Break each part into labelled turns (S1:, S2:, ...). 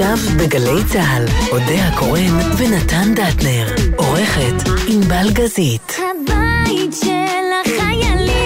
S1: עכשיו בגלי צה"ל, אודה הקורן ונתן דטנר. עורכת ענבל גזית.
S2: הבית של החיילים,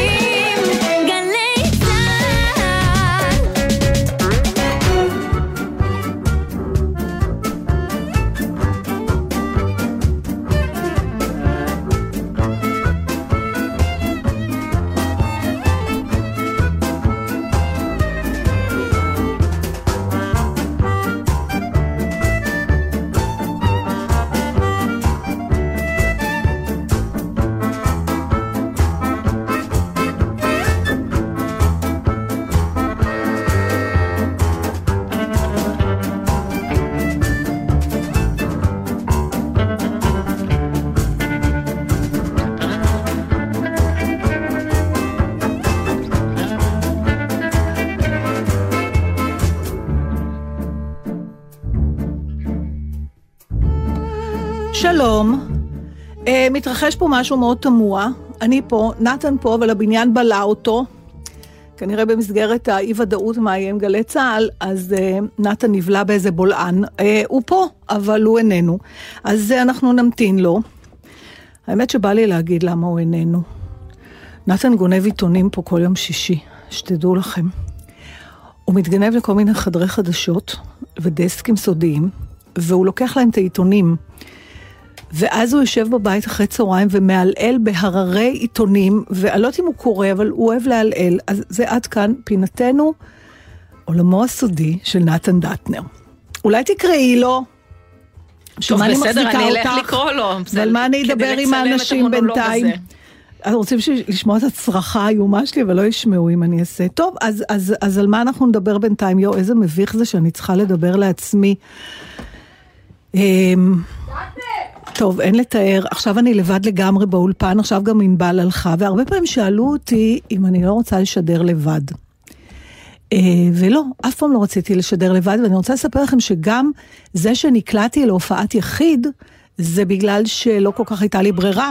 S3: מתרחש פה משהו מאוד תמוה. אני פה, נתן פה, אבל הבניין בלע אותו. כנראה במסגרת האי-ודאות מאיים גלי צה"ל, אז uh, נתן נבלע באיזה בולען. Uh, הוא פה, אבל הוא איננו. אז uh, אנחנו נמתין לו. האמת שבא לי להגיד למה הוא איננו. נתן גונב עיתונים פה כל יום שישי, שתדעו לכם. הוא מתגנב לכל מיני חדרי חדשות ודסקים סודיים, והוא לוקח להם את העיתונים. ואז הוא יושב בבית אחרי צהריים ומעלעל בהררי עיתונים, ואני לא יודעת אם הוא קורא, אבל הוא אוהב לעלעל. אז זה עד כאן פינתנו, עולמו הסודי של נתן דטנר. אולי תקראי לו.
S4: טוב, בסדר, אני אלך
S3: אותך?
S4: לקרוא לו.
S3: ועל מה אני אדבר עם האנשים בינתיים?
S4: הזה.
S3: אז רוצים לשמוע את הצרחה האיומה שלי, אבל לא ישמעו אם אני אעשה. טוב, אז, אז, אז על מה אנחנו נדבר בינתיים? יואו, איזה מביך זה שאני צריכה לדבר לעצמי. אמ, טוב, אין לתאר. עכשיו אני לבד לגמרי באולפן, עכשיו גם ענבל הלכה, והרבה פעמים שאלו אותי אם אני לא רוצה לשדר לבד. אה, ולא, אף פעם לא רציתי לשדר לבד, ואני רוצה לספר לכם שגם זה שנקלעתי להופעת יחיד, זה בגלל שלא כל כך הייתה לי ברירה.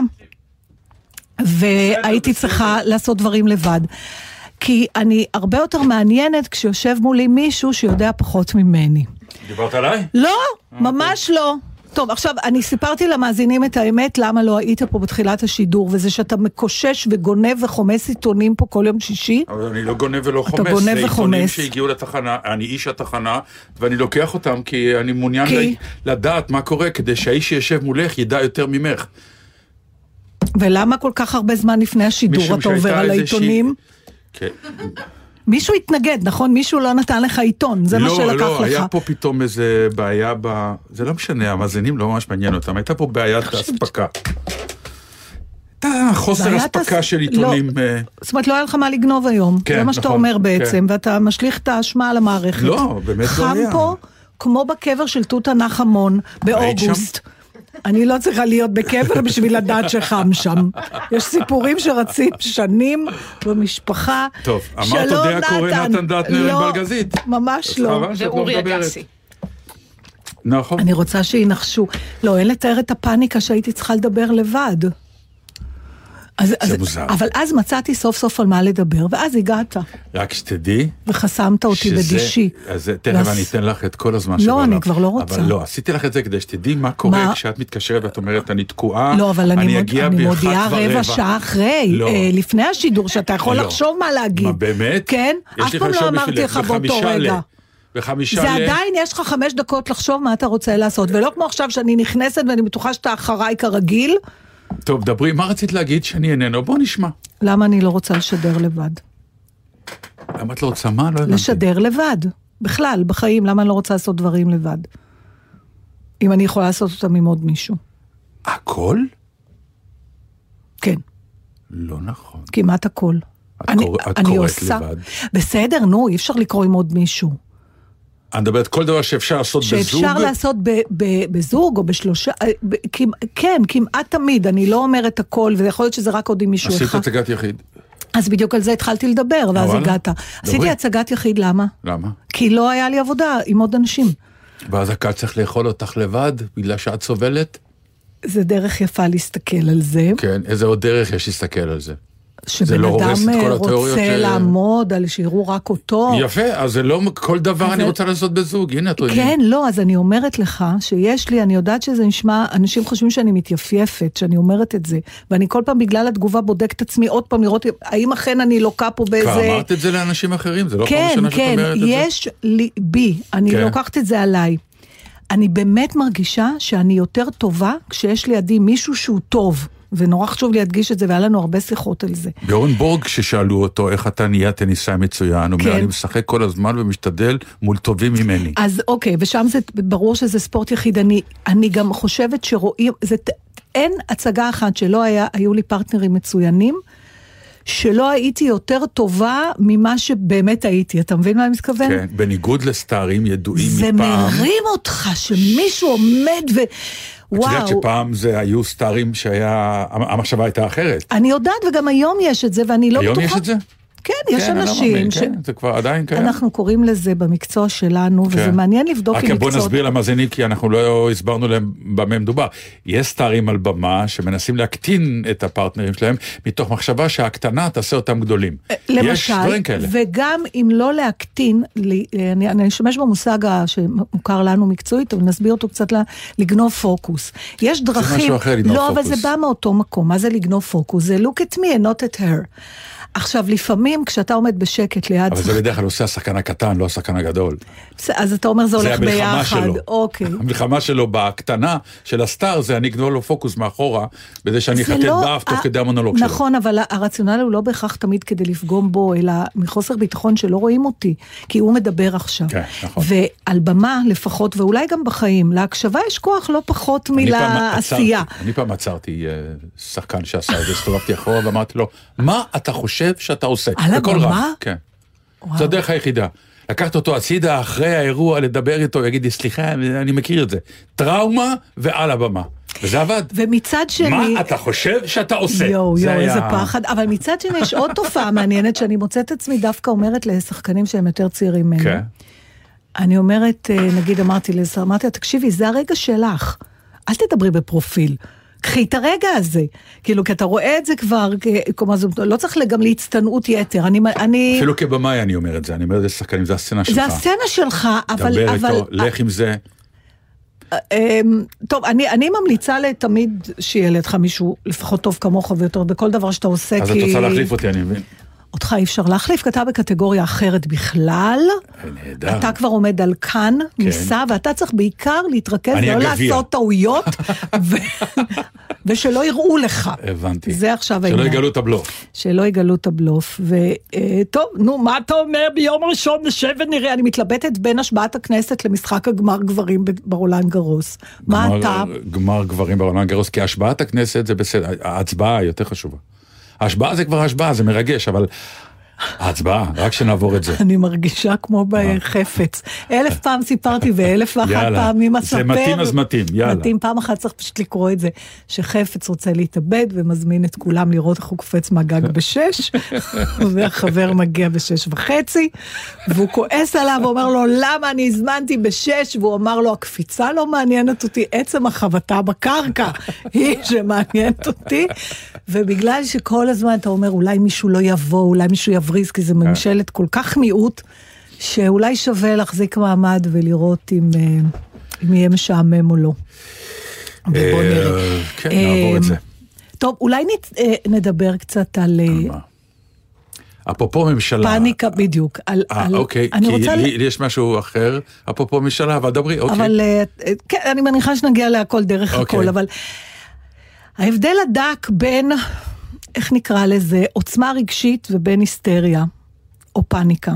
S3: והייתי צריכה לעשות דברים לבד. כי אני הרבה יותר מעניינת כשיושב מולי מישהו שיודע פחות ממני.
S5: דיברת עליי?
S3: לא, ממש לא. טוב, עכשיו, אני סיפרתי למאזינים את האמת, למה לא היית פה בתחילת השידור, וזה שאתה מקושש וגונב וחומס עיתונים פה כל יום שישי.
S5: אבל אני לא גונב ולא חומס.
S3: גונב
S5: זה עיתונים
S3: וחומס.
S5: שהגיעו לתחנה, אני איש התחנה, ואני לוקח אותם כי אני מעוניין
S3: כי?
S5: לדעת מה קורה, כדי שהאיש שישב מולך ידע יותר ממך.
S3: ולמה כל כך הרבה זמן לפני השידור אתה עובר על העיתונים?
S5: כן.
S3: מישהו התנגד, נכון? מישהו לא נתן לך עיתון, זה מה
S5: לא,
S3: שלקח
S5: לא,
S3: לך.
S5: היה פה פתאום איזה בעיה ב... זה לא משנה, המאזינים לא ממש מעניין אותם, הייתה פה בעיית אספקה. הייתה חוסר אספקה
S3: הס-
S5: של עיתונים. אה,
S3: זאת אומרת, לא היה לך מה לגנוב היום.
S5: כן,
S3: זה מה שאתה
S5: נכון,
S3: אומר בעצם,
S5: כן.
S3: ואתה משליך את האשמה על המערכת.
S5: לא, באמת לא
S3: חם
S5: היה.
S3: פה, כמו בקבר של תות ענך המון, באוגוסט. אני לא צריכה להיות בקבר בשביל לדעת שחם שם. יש סיפורים שרצים שנים במשפחה.
S5: טוב, אמרת
S3: שלום,
S5: אודה הקורא נתן דטנר
S3: לא,
S5: ענבל גזית.
S3: ממש לא.
S5: לא
S4: ואורי. אגסי.
S5: נכון.
S3: אני רוצה שינחשו. לא, אין לתאר את הפאניקה שהייתי צריכה לדבר לבד. אז, אז,
S5: מוזר.
S3: אבל אז מצאתי סוף סוף על מה לדבר, ואז הגעת,
S5: רק שתדעי.
S3: וחסמת אותי
S5: שזה-
S3: בדישי.
S5: אז זה- תכף
S3: ואז-
S5: אני אתן לך את כל הזמן
S3: לא,
S5: שבעולם.
S3: אני כבר לא רוצה.
S5: אבל לא, עשיתי לך את זה כדי שתדעי מה קורה
S3: מה?
S5: כשאת מתקשרת ואת אומרת, אני תקועה,
S3: לא, אבל אני, מוד,
S5: אגיע
S3: אני מודיעה
S5: ורבע."
S3: רבע שעה אחרי,
S5: לא.
S3: אה, לפני השידור, שאתה יכול
S5: לא.
S3: לחשוב מה להגיד.
S5: מה, באמת?
S3: כן? אף פעם לא אמרתי לך באותו רגע.
S5: בחמישה
S3: זה
S5: ל...
S3: עדיין יש לך חמש דקות לחשוב מה אתה רוצה לעשות, ולא כמו עכשיו שאני נכנסת ואני בטוחה שאתה אחריי כרגיל,
S5: טוב, דברי, מה רצית להגיד שאני איננו? בוא נשמע.
S3: למה אני לא רוצה לשדר לבד?
S5: למה את לא רוצה מה? לא הבנתי.
S3: לשדר לבד. בכלל, בחיים, למה אני לא רוצה לעשות דברים לבד? אם אני יכולה לעשות אותם עם עוד מישהו.
S5: הכל?
S3: כן,
S5: לא נכון.
S3: כמעט הכל.
S5: את
S3: אני,
S5: קורא- את
S3: אני
S5: קוראת
S3: עושה...
S5: לבד.
S3: בסדר, נו, אי אפשר לקרוא עם עוד מישהו.
S5: אני מדברת כל דבר שאפשר לעשות בזוג.
S3: שאפשר לעשות ב, ב, בזוג או בשלושה, אה, ב, כמ- כן, כמעט תמיד, אני לא אומרת הכל, ויכול להיות שזה רק עוד עם מישהו
S5: עשית
S3: אחד.
S5: הצגת יחיד.
S3: אז בדיוק על זה התחלתי לדבר, ואז? הגעת. עשיתי. הצגת יחיד, למה?
S5: למה?
S3: כי לא היה לי עבודה עם עוד אנשים.
S5: ואז הקהל צריך לאכול אותך לבד, בגלל שאת סובלת?
S3: זה דרך יפה להסתכל על זה.
S5: כן, איזה עוד דרך יש להסתכל על זה.
S3: שבן
S5: לא
S3: אדם אה, רוצה
S5: ש-
S3: לעמוד על שיראו רק אותו.
S5: יפה, אז זה לא כל דבר אני
S3: אבל-
S5: רוצה לעשות בזוג, הנה את רואה.
S3: כן, לא, אז אני אומרת לך שיש לי, אני יודעת שזה נשמע, אנשים חושבים שאני מתייפייפת, שאני אומרת את זה, ואני כל פעם בגלל התגובה בודקת את עצמי עוד פעם לראות האם אכן אני לוקה פה באיזה...
S5: כבר אמרת את זה לאנשים אחרים, זה לא פעם
S3: כן,
S5: ראשונה שאת
S3: כן,
S5: אומרת את זה?
S3: יש לי, בי, אני
S5: כן.
S3: לוקחת את זה עליי. אני באמת מרגישה שאני יותר טובה כשיש לידי מישהו שהוא טוב, ונורא חשוב להדגיש את זה, והיה לנו הרבה שיחות על זה.
S5: באורנבורג, כששאלו אותו איך אתה נהיה טניסאי מצוין, הוא אומר,
S3: כן.
S5: אני משחק כל הזמן ומשתדל מול טובים ממני.
S3: אז אוקיי, ושם זה ברור שזה ספורט יחידני. אני גם חושבת שרואים, זה, אין הצגה אחת שלא היה, היו לי פרטנרים מצוינים, שלא הייתי יותר טובה ממה שבאמת הייתי. אתה מבין מה אני מתכוון?
S5: כן, בניגוד לסטארים ידועים
S3: זה
S5: מפעם.
S3: מרים אותך שמישהו עומד ו...
S5: את יודעת
S3: וואו.
S5: שפעם זה היו סטארים שהיה, המחשבה הייתה אחרת.
S3: אני יודעת, וגם היום יש את זה, ואני לא
S5: היום
S3: בטוחה...
S5: יש את זה?
S3: כן, יש
S5: כן, לא
S3: אנשים ש...
S5: כן, זה כבר עדיין קיים.
S3: אנחנו קוראים לזה במקצוע שלנו, וזה
S5: כן.
S3: מעניין לבדוק
S5: רק
S3: עם
S5: בוא
S3: מקצועות...
S5: נסביר למאזינים, כי אנחנו לא הסברנו להם במה מדובר. יש סטארים על במה שמנסים להקטין את הפרטנרים שלהם, מתוך מחשבה שההקטנה תעשה אותם גדולים. יש
S3: למשל. וגם אם לא להקטין, אני, אני אשתמש במושג שמוכר לנו מקצועית, אבל נסביר אותו קצת, לגנוב פוקוס. יש דרכים...
S5: משהו אחר, לגנוב
S3: לא, אבל
S5: פוקוס.
S3: זה בא מאותו מקום. מה זה לגנוב פוקוס? זה look at me and not at her. עכשיו, לפעמים כשאתה עומד בשקט ליד...
S5: אבל זה בדרך כלל עושה השחקן הקטן, לא השחקן הגדול.
S3: אז אתה אומר זה
S5: זה
S3: הולך
S5: המלחמה
S3: ביחד.
S5: שלו.
S3: אוקיי.
S5: המלחמה שלו בקטנה של הסטאר זה אני אגנוב לו פוקוס מאחורה, בזה שאני
S3: זה
S5: אחטט
S3: לא-
S5: באף תוך
S3: ה-
S5: כדי המונולוג שלו.
S3: נכון, אבל הרציונל הוא לא בהכרח תמיד כדי לפגום בו, אלא מחוסר ביטחון שלא רואים אותי, כי הוא מדבר עכשיו.
S5: כן, נכון.
S3: ועל במה לפחות, ואולי גם בחיים, להקשבה יש כוח לא פחות מלעשייה.
S5: אני פעם עצרתי אה, שחקן שעשה את זה, הסתובבתי אחורה ואמרתי לו, מה אתה חושב שאתה עושה?
S3: על הבמה?
S5: רם, כן. זו הדרך היחידה. לקחת אותו הצידה אחרי האירוע, לדבר איתו, יגיד לי, סליחה, אני מכיר את זה. טראומה ועל הבמה. וזה עבד.
S3: ומצד שני...
S5: מה אתה חושב שאתה עושה?
S3: יואו, יואו,
S5: היה-
S3: איזה פחד. אבל מצד שני יש עוד תופעה מעניינת, שאני מוצאת עצמי דווקא אומרת לשחקנים שהם יותר צעירים ממני.
S5: כן.
S3: אני אומרת, אה, נגיד אמרתי לזה, אמרתי לה, תקשיבי, זה הרגע שלך. אל תדברי בפרופיל. קחי את הרגע הזה. כאילו, כי אתה רואה את זה כבר, כלומר, זה לא צריך גם להצטנעות יתר. אני... אני
S5: אפילו כבמאי אני אומר את זה, אני אומר את זה לשחקנים, זה הסצנה שלך.
S3: זה הסצנה שלך, אבל...
S5: דבר
S3: אבל
S5: איתו, לך עם זה.
S3: אמ, טוב, אני, אני ממליצה לתמיד שיהיה לידך מישהו לפחות טוב כמוך ויותר בכל דבר שאתה עושה,
S5: אז את
S3: כי...
S5: רוצה להחליף אותי, אני מבין.
S3: אותך אי אפשר להחליף, כי אתה בקטגוריה אחרת בכלל.
S5: נהדר.
S3: אתה כבר עומד על כאן, ניסה, ואתה צריך בעיקר להתרכז, לא
S5: הגביע.
S3: לעשות טעויות, ו... ושלא יראו לך.
S5: הבנתי.
S3: זה עכשיו
S5: שלא
S3: העניין.
S5: יגלו את הבלוף.
S3: שלא יגלו את הבלוף. וטוב, נו, מה אתה אומר ביום ראשון נשב ונראה? אני מתלבטת בין השבעת הכנסת למשחק הגמר גברים ברולנד גרוס. מה
S5: גמר-
S3: אתה?
S5: גמר גברים ברולנד גרוס, כי השבעת הכנסת זה בסדר, ההצבעה יותר חשובה. ההשבעה זה כבר השבעה, זה מרגש, אבל ההצבעה, רק שנעבור את זה.
S3: אני מרגישה כמו בחפץ. אלף פעם סיפרתי ואלף ואחת. פעמים
S5: זה
S3: אספר.
S5: מתאים, אז מתאים, יאללה.
S3: מתאים, פעם אחת צריך פשוט לקרוא את זה, שחפץ רוצה להתאבד ומזמין את כולם לראות איך הוא קופץ מהגג בשש, והחבר מגיע בשש וחצי, והוא כועס עליו ואומר לו, למה אני הזמנתי בשש? והוא אמר לו, הקפיצה לא מעניינת אותי, עצם החבטה בקרקע היא שמעניינת אותי, ובגלל שכל הזמן אתה אומר, אולי מישהו לא יבוא, אולי מישהו יבריז, כי זה ממשלת כל כך מיעוט, שאולי שווה להחזיק מעמד ולראות אם, אה, אם יהיה משעמם או לא. ובוא
S5: אה,
S3: נראה.
S5: כן, נעבור את
S3: אה,
S5: זה.
S3: טוב, אולי אה, נדבר קצת על אה?
S5: אפרופו ממשלה.
S3: פאניקה, בדיוק. על,
S5: אה,
S3: על,
S5: אוקיי,
S3: אני
S5: כי
S3: רוצה...
S5: לי לי יש משהו אחר, אפרופו ממשלה, אבל דברי, אוקיי.
S3: אבל אה, אה, כן, אני מניחה שנגיע להכל דרך
S5: אוקיי.
S3: הכל, אבל ההבדל הדק בין, איך נקרא לזה, עוצמה רגשית ובין היסטריה, או פאניקה.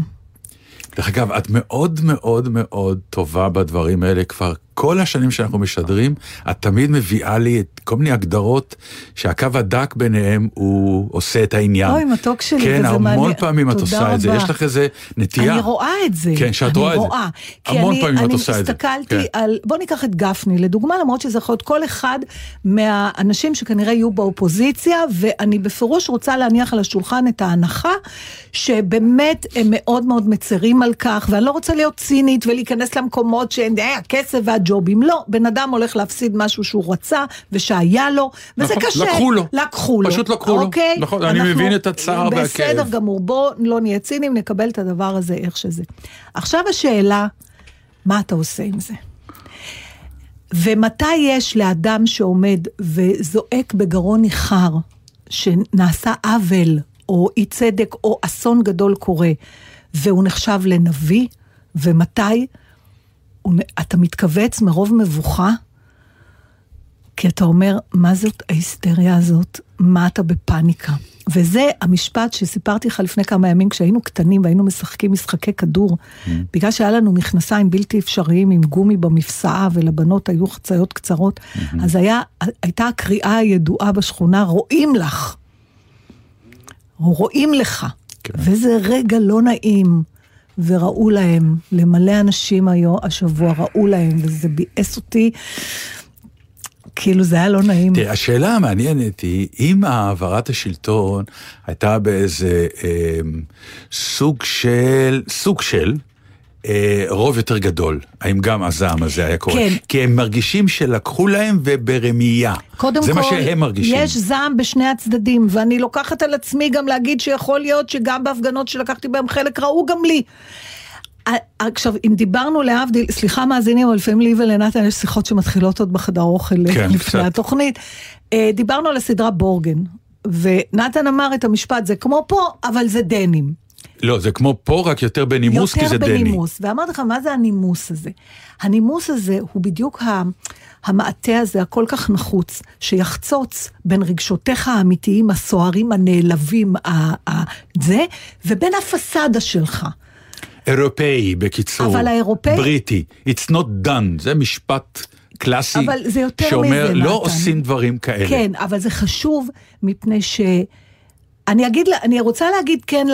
S5: דרך אגב, את מאוד מאוד מאוד טובה בדברים האלה כבר כל השנים שאנחנו משדרים, את תמיד מביאה לי את כל מיני הגדרות שהקו הדק ביניהם הוא עושה את העניין.
S3: אוי, מתוק שלי,
S5: כן,
S3: וזה
S5: המון
S3: מעניין.
S5: פעמים את עושה את זה,
S3: רבה.
S5: יש לך איזה נטייה.
S3: אני רואה את זה.
S5: כן, שאת רואה את זה.
S3: אני רואה. כי
S5: המון
S3: אני,
S5: פעמים את
S3: אני
S5: עושה את זה.
S3: הסתכלתי
S5: כן.
S3: על, בוא ניקח את גפני, לדוגמה, למרות שזה יכול להיות כל אחד מהאנשים שכנראה יהיו באופוזיציה, ואני בפירוש רוצה להניח על השולחן את ההנחה, שבאמת הם מאוד מאוד מצרים על כך, ואני לא רוצה להיות צינית ולהיכנס למקומות שאין, אה, הכסף והג'וב. ג'ובים. לא, בן אדם הולך להפסיד משהו שהוא רצה ושהיה לו, וזה
S5: נכון,
S3: קשה.
S5: לקחו לו.
S3: לקחו לו.
S5: פשוט לקחו לו.
S3: אוקיי?
S5: נכון, אני מבין את הצער והכאב.
S3: בסדר גמור, בוא לא נהיה ציניים, נקבל את הדבר הזה איך שזה. עכשיו השאלה, מה אתה עושה עם זה? ומתי יש לאדם שעומד וזועק בגרון ניחר שנעשה עוול או אי צדק או אסון גדול קורה, והוא נחשב לנביא, ומתי אתה מתכווץ מרוב מבוכה? כי אתה אומר, מה זאת ההיסטריה הזאת? מה אתה בפאניקה? וזה המשפט שסיפרתי לך לפני כמה ימים, כשהיינו קטנים והיינו משחקים משחקי כדור, בגלל שהיה לנו מכנסיים בלתי אפשריים עם גומי במפסעה, ולבנות היו חציות קצרות, אז היה, הייתה הקריאה הידועה בשכונה, רואים לך. רואים לך.
S5: כן.
S3: וזה רגע לא נעים. וראו להם, למלא אנשים היום, השבוע ראו להם, וזה ביאס אותי. כאילו זה היה לא נעים.
S5: תראה, השאלה המעניינת היא, אם העברת השלטון הייתה באיזה אה, סוג של, סוג של, אה, רוב יותר גדול, האם גם הזעם הזה היה קורה?
S3: כן.
S5: כי הם מרגישים שלקחו להם וברמייה.
S3: קודם
S5: זה
S3: כל,
S5: מה שהם מרגישים.
S3: יש זעם בשני הצדדים, ואני לוקחת על עצמי גם להגיד שיכול להיות שגם בהפגנות שלקחתי בהם חלק ראו גם לי. עכשיו, אם דיברנו להבדיל, סליחה מאזינים, אבל לפעמים לי ולנתן יש שיחות שמתחילות עוד בחדר אוכל
S5: כן,
S3: לפני
S5: קצת.
S3: התוכנית. אה, דיברנו על הסדרה בורגן, ונתן אמר את המשפט, זה כמו פה, אבל זה דנים.
S5: לא, זה כמו פה, רק יותר בנימוס, כי זה
S3: יותר
S5: דני.
S3: בנימוס. ואמרתי לך, מה זה הנימוס הזה? הנימוס הזה הוא בדיוק ה... המעטה הזה הכל כך נחוץ, שיחצוץ בין רגשותיך האמיתיים, הסוערים, הנעלבים, ה- ה- זה, ובין הפסאדה שלך.
S5: אירופאי, בקיצור.
S3: אבל האירופאי-
S5: בריטי. It's not done, זה משפט קלאסי.
S3: אבל זה יותר
S5: שאומר,
S3: מזה,
S5: לא
S3: נתן."
S5: עושים דברים כאלה.
S3: כן, אבל זה חשוב מפני ש... אני אגיד, אני רוצה להגיד כן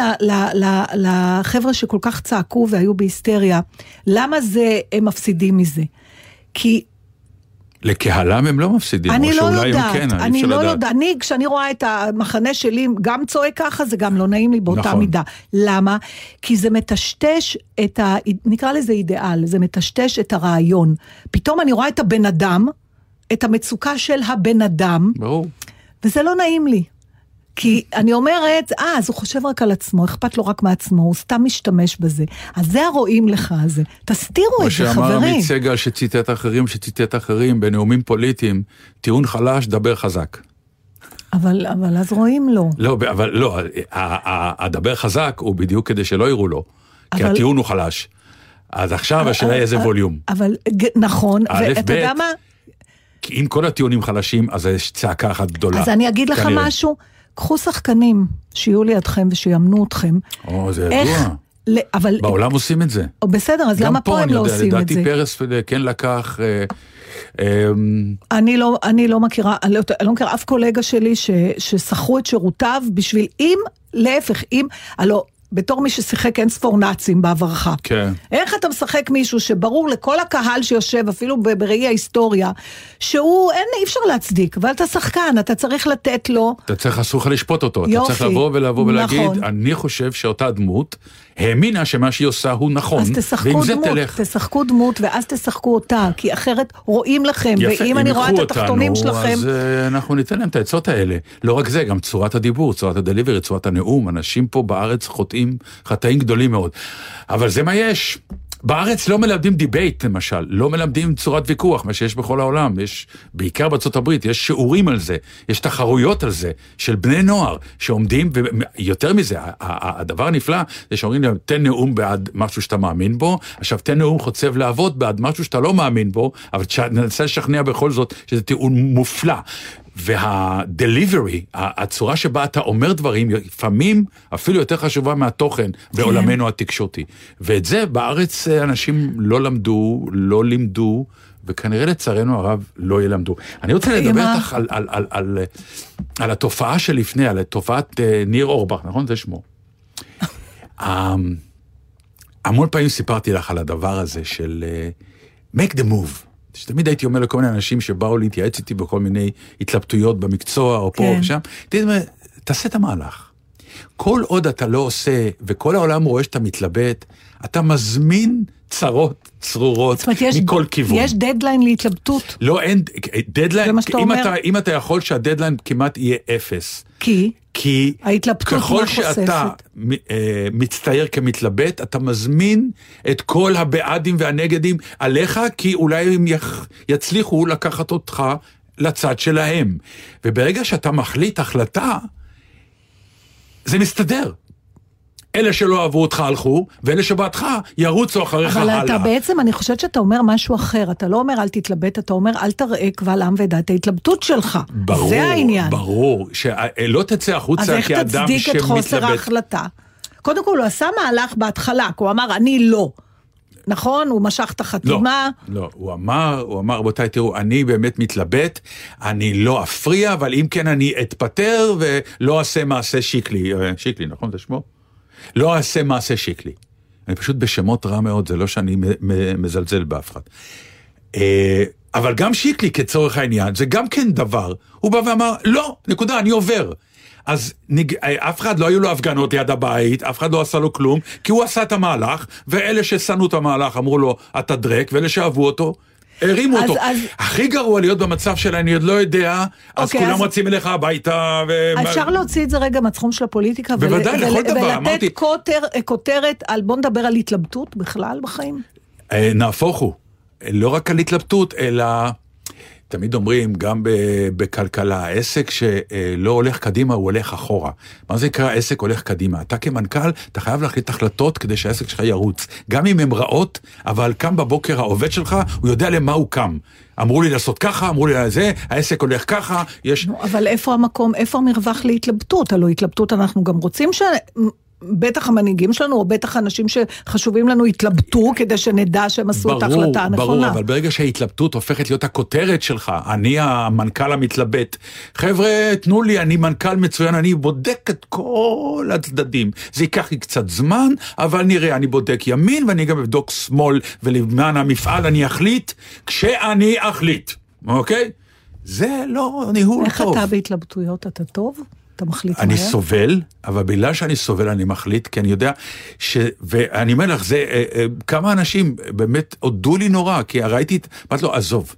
S3: לחבר'ה שכל כך צעקו והיו בהיסטריה, למה זה, הם מפסידים מזה? כי
S5: לקהלם הם לא מפסידים,
S3: אני
S5: או
S3: לא
S5: שאולי
S3: יודעת,
S5: הם כן,
S3: אני
S5: אפשר
S3: לא
S5: לדעת.
S3: יודעת, אני כשאני רואה את המחנה שלי גם צועק ככה, זה גם לא נעים לי באותה
S5: נכון.
S3: מידה. למה? כי זה מטשטש את ה... נקרא לזה אידיאל, זה מטשטש את הרעיון. פתאום אני רואה את הבן אדם, את המצוקה של הבן אדם,
S5: ברור.
S3: וזה לא נעים לי. כי אני אומרת, אה, אז הוא חושב רק על עצמו, אכפת לו רק מעצמו, הוא סתם משתמש בזה. אז זה הרואים לך הזה. תסתירו את זה,
S5: שאמר
S3: חברים.
S5: עמית סגל שציטט אחרים, שציטט אחרים בנאומים פוליטיים, טיעון חלש, דבר חזק.
S3: אבל, אבל אז רואים לו.
S5: לא, אבל לא, הדבר חזק הוא בדיוק כדי שלא יראו לו, כי
S3: אבל- אה,
S5: הטיעון הוא חלש. אז עכשיו השאלה היא איזה ווליום.
S3: אבל נכון, ואתה יודע מה?
S5: כי אם כל הטיעונים חלשים, אז יש צעקה אחת גדולה.
S3: אז אני אגיד לך
S5: כנראה.
S3: משהו, קחו שחקנים שיהיו לידכם ושיאמנו אתכם.
S5: או, זה
S3: איך...
S5: ידוע.
S3: ל- אבל...
S5: בעולם עושים את זה.
S3: או, בסדר, אז
S5: גם
S3: למה פה הם
S5: אני
S3: לא
S5: יודע,
S3: עושים את
S5: לדעתי
S3: זה?
S5: פרס כן לקח... אה, אה,
S3: אני לא, אני לא מכירה, אני לא, אני לא מכירה אף קולגה שלי ש, ששכרו את שירותיו בשביל, אם, להפך, אם, הלוא, בתור מי ששיחק אין ספור נאצים בעברך.
S5: כן.
S3: איך אתה משחק מישהו שברור לכל הקהל שיושב, אפילו בראי ההיסטוריה, שהוא, אין, אי אפשר להצדיק, אבל אתה שחקן, אתה צריך לתת לו,
S5: אתה צריך, אסור לך לשפוט אותו. אתה
S3: יופי.
S5: צריך לבוא ולבוא ולהגיד,
S3: נכון.
S5: אני חושב שאותה דמות האמינה שמה שהיא עושה הוא נכון,
S3: אז תשחקו דמות,
S5: תלך.
S3: תשחקו דמות, ואז תשחקו אותה, כי אחרת רואים לכם,
S5: יפה,
S3: ואם
S5: אם
S3: אני רואה את התחתונים
S5: אותנו,
S3: שלכם,
S5: אז אה, אנחנו ניתן להם את העצות האלה. לא רק זה, גם צורת הדיבור, צורת הדליברי, צורת הנאום. אנשים פה בארץ חוטאים חטאים גדולים מאוד. אבל זה מה יש. בארץ לא מלמדים debate למשל, לא מלמדים צורת ויכוח, מה שיש בכל העולם. יש, בעיקר בארצות הברית, יש שיעורים על זה, יש תחרויות על זה, של בני נוער שעומדים, ויותר מזה, הדבר הנפלא זה שאומרים להם, תן נאום בעד משהו שאתה מאמין בו, עכשיו תן נאום חוצב להבות בעד משהו שאתה לא מאמין בו, אבל תנסה לשכנע בכל זאת שזה טיעון מופלא. וה-delivery, הצורה שבה אתה אומר דברים, לפעמים אפילו יותר חשובה מהתוכן בעולמנו התקשורתי. ואת זה בארץ אה, אנשים לא למדו, לא לימדו, וכנראה לצערנו הרב לא ילמדו. אני רוצה לדבר? איתך על, על, על, על, על התופעה שלפני, על תופעת אה, ניר אורבך, נכון? זה שמו. אמ, המון פעמים סיפרתי לך על הדבר הזה של אה, make the move. שתמיד הייתי אומר לכל מיני אנשים שבאו להתייעץ איתי בכל מיני התלבטויות במקצוע או פה
S3: כן.
S5: ושם, תעשה את המהלך. כל עוד אתה לא עושה, וכל העולם רואה שאתה מתלבט, אתה מזמין צרות צרורות
S3: זאת אומרת, יש,
S5: מכל כיוון.
S3: יש דדליין להתלבטות,
S5: לא, אין, דדליין,
S3: זה מה שאתה
S5: אם
S3: אומר?
S5: אתה, אם אתה יכול שהדדליין כמעט יהיה אפס.
S3: כי
S5: כי ככל שאתה אה, מצטייר כמתלבט, אתה מזמין את כל הבעדים והנגדים עליך, כי אולי הם יח- יצליחו לקחת אותך לצד שלהם. וברגע שאתה מחליט החלטה, זה מסתדר. אלה שלא אהבו אותך הלכו, ואלה שבעדך ירוצו אחריך
S3: אבל
S5: הלאה.
S3: אתה בעצם, אני חושבת שאתה אומר משהו אחר, אתה לא אומר אל תתלבט, אתה אומר אל תראה קבל עם ועדה את ההתלבטות שלך.
S5: ברור,
S3: זה העניין.
S5: ברור, שלא תצא
S3: אז
S5: החוצה
S3: איך
S5: כאדם
S3: תצדיק את חוסר
S5: שמתלבט.
S3: ההחלטה? קודם כל, הוא עשה מהלך בהתחלה, כי הוא אמר, אני לא. נכון? הוא משך את
S5: לא,
S3: החתימה.
S5: לא, הוא אמר, הוא אמר, רבותיי, תראו, אני באמת מתלבט, אני לא אפריע, אבל אם כן אני אתפטר ולא אעשה מעשה שיקלי. אה, שיקלי, נכון זה שמו? לא אעשה מעשה שיקלי. אני פשוט בשמות רע מאוד, זה לא שאני מזלזל באף אחד. אה, אבל גם שיקלי כצורך העניין, זה גם כן דבר. הוא בא ואמר, לא, נקודה, אני עובר. אז נג... אה, אף אחד לא היו לו הפגנות ליד הבית, אף אחד לא עשה לו כלום, כי הוא עשה את המהלך, ואלה ששנאו את המהלך אמרו לו, אתה דרק, ואלה שאהבו אותו, הרימו
S3: אז-
S5: אותו.
S3: אז-
S5: הכי גרוע להיות במצב של אני עוד לא יודע, אז
S3: אוקיי,
S5: כולם
S3: אז-
S5: רצים אליך הביתה. ו...
S3: אפשר להוציא את זה רגע מהתחום של הפוליטיקה, ול-
S5: בוודאי, לכל
S3: ול-
S5: דבר,
S3: ולתת
S5: אמרתי.
S3: כותר, כותרת על, בוא נדבר על התלבטות בכלל בחיים.
S5: אה, נהפוך הוא, לא רק על התלבטות, אלא תמיד אומרים, גם בכלכלה, עסק שלא הולך קדימה, הוא הולך אחורה. מה זה נקרא עסק הולך קדימה? אתה כמנכ"ל, אתה חייב להחליט החלטות כדי שהעסק שלך ירוץ. גם אם הן רעות, אבל קם בבוקר העובד שלך, הוא יודע למה הוא קם. אמרו לי לעשות ככה, אמרו לי זה, העסק הולך ככה, יש...
S3: אבל איפה המקום, איפה המרווח להתלבטות? הלוא התלבטות אנחנו גם רוצים ש... בטח המנהיגים שלנו, או בטח אנשים שחשובים לנו יתלבטו כדי שנדע שהם עשו את ההחלטה הנכונה.
S5: ברור, אבל ברגע שההתלבטות הופכת להיות הכותרת שלך, אני המנכ"ל המתלבט, חבר'ה, תנו לי, אני מנכ"ל מצוין, אני בודק את כל הצדדים. זה ייקח לי קצת זמן, אבל נראה, אני בודק ימין ואני גם אבדוק שמאל, ולמען המפעל אני אחליט כשאני אחליט, אוקיי? זה לא ניהול
S3: איך
S5: טוב.
S3: אתה בהתלבטויות? אתה טוב? אתה מחליט
S5: אני
S3: מהר?
S5: סובל, אבל בגלל שאני סובל אני מחליט, כי אני יודע ש... ואני אומר לך, זה... אה, אה, כמה אנשים באמת הודו לי נורא, כי ראיתי, את- אמרתי לו, עזוב,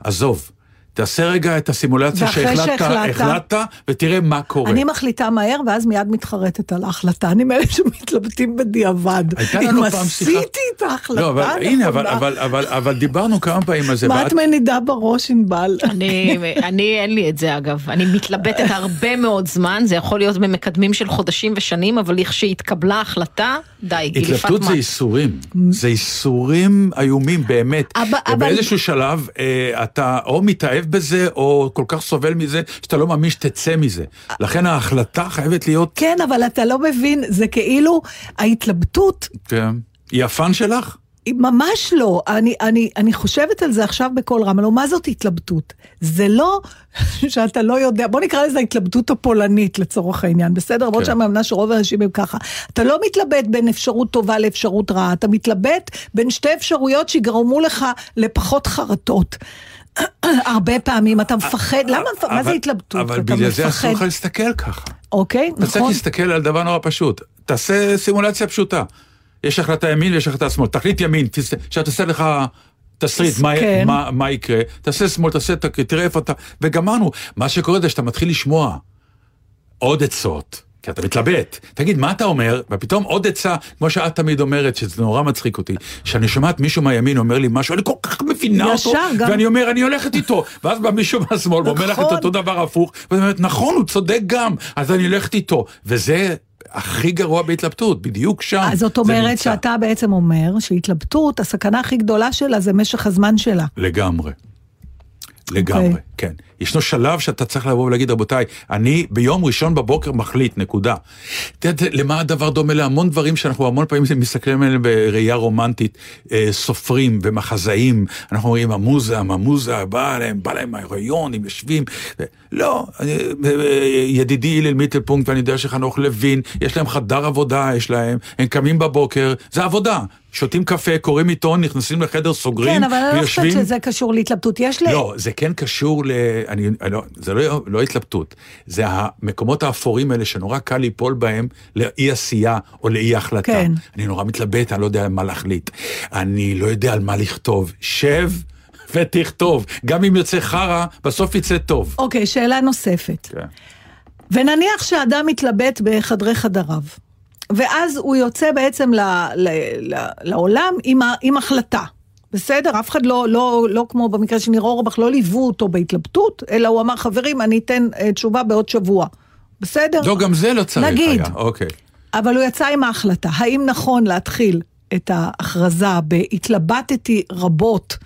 S5: עזוב. תעשה רגע את הסימולציה שהחלטת,
S3: שהחלטת-
S5: החלטת, ותראה מה קורה.
S3: אני מחליטה מהר, ואז מיד מתחרטת על ההחלטה. אני מאלה שמתלבטים בדיעבד.
S5: הייתה לנו
S3: אם
S5: פעם שיחה-
S3: עשיתי את ההחלטה
S5: לא, אבל. הנה, אבל, אבל, אבל, אבל דיברנו כמה פעמים על זה.
S3: מה את מנידה בראש, ענבל?
S4: אני, אני, אין לי את זה אגב. אני מתלבטת הרבה מאוד זמן, זה יכול להיות במקדמים של חודשים ושנים, אבל לכשהתקבלה החלטה, די, גיליפת
S5: התלבטות זה
S4: מה.
S5: איסורים, זה איסורים איומים באמת. ובאיזשהו שלב אה, אתה או מתאהב בזה, או כל כך סובל מזה, שאתה לא מאמין שתצא מזה. לכן ההחלטה חייבת להיות,
S3: כן, אבל אתה לא מבין, זה כאילו, ההתלבטות
S5: כן, היא הפאן שלך?
S3: ממש לא. אני, אני, אני חושבת על זה עכשיו בקול רם, הלוא מה זאת התלבטות? זה לא שאתה לא יודע, בוא נקרא לזה ההתלבטות הפולנית לצורך העניין, בסדר? למרות
S5: כן.
S3: שאני מאמינה שרוב האנשים הם ככה. אתה לא מתלבט בין אפשרות טובה לאפשרות רעה, אתה מתלבט בין שתי אפשרויות שיגרמו לך לפחות חרטות. הרבה פעמים אתה מפחד, למה, מפ- מה זה התלבטות?
S5: אבל בגלל זה אסור. לך להסתכל ככה.
S3: אוקיי,
S5: אתה צריך
S3: נכון.
S5: להסתכל על דבר נורא פשוט. תעשה סימולציה פשוטה. יש החלטה ימין ויש החלטה שמאל. תחליט ימין, תס- שתעשה לך תסריט, מה,
S3: כן.
S5: מה, מה יקרה. תעשה שמאל, תעשה, תראה איפה אתה... וגמרנו. מה שקורה זה שאתה מתחיל לשמוע עוד עצות. כי אתה מתלבט. תגיד, מה אתה אומר? ופתאום עוד עצה, כמו שאת תמיד אומרת, שזה נורא מצחיק אותי, שאני שומעת מישהו מהימין אומר לי משהו, אני כל כך מבינה אותו,
S3: גם-
S5: ואני אומר, אני הולכת איתו. ואז בא מישהו מהשמאל ואומר לך את
S3: נכון.
S5: אותו דבר הפוך, ואת אומרת, נכון, הוא צודק גם, אז אני הולכת איתו. וזה הכי גרוע בהתלבטות, בדיוק שם.
S3: אז זאת אומרת. שאתה בעצם אומר שהתלבטות, הסכנה הכי גדולה שלה זה משך הזמן שלה.
S5: לגמרי. לגמרי,
S3: אוקיי.
S5: כן. ישנו שלב שאתה צריך לבוא ולהגיד, רבותיי, אני ביום ראשון בבוקר מחליט, נקודה. אתה יודע, למה הדבר דומה להמון דברים שאנחנו המון פעמים מסתכלים עליהם בראייה רומנטית, אה, סופרים ומחזאים, אנחנו אומרים, המוזה, המוזה, בא להם, בא להם ההיריון, הם יושבים. לא, אני- אה, אה, ידידי הלל מיטלפונקט, ואני יודע שחנוך לוין, יש להם חדר עבודה, יש להם, הם קמים בבוקר, זה עבודה. שותים קפה, קוראים עיתון, נכנסים לחדר, סוגרים,
S3: כן, אבל אני לא חושבת
S5: ויושבים.
S3: שזה קשור להתלבטות. יש ל...
S5: לא, זה כן קשור ל... אני, אני לא, זה לא, לא התלבטות, זה המקומות האפורים האלה שנורא קל ליפול בהם לאי עשייה או לאי החלטה.
S3: כן.
S5: אני נורא מתלבט, אני לא יודע מה להחליט. אני לא יודע על מה לכתוב. שב ותכתוב. גם אם יוצא חרא, בסוף יצא טוב.
S3: אוקיי, שאלה נוספת.
S5: כן.
S3: ונניח שאדם מתלבט בחדרי חדריו, ואז הוא יוצא בעצם ל, ל, ל, לעולם עם, ה, עם החלטה. בסדר? אף אחד לא, לא, לא כמו במקרה של ניר אורבך, לא ליוו אותו בהתלבטות, אלא הוא אמר, חברים, אני אתן אה, תשובה בעוד שבוע. בסדר?
S5: לא, גם זה לא צריך
S3: נגיד.
S5: היה. אוקיי.
S3: אבל הוא יצא עם ההחלטה. האם נכון להתחיל את ההכרזה ב"התלבטתי רבות",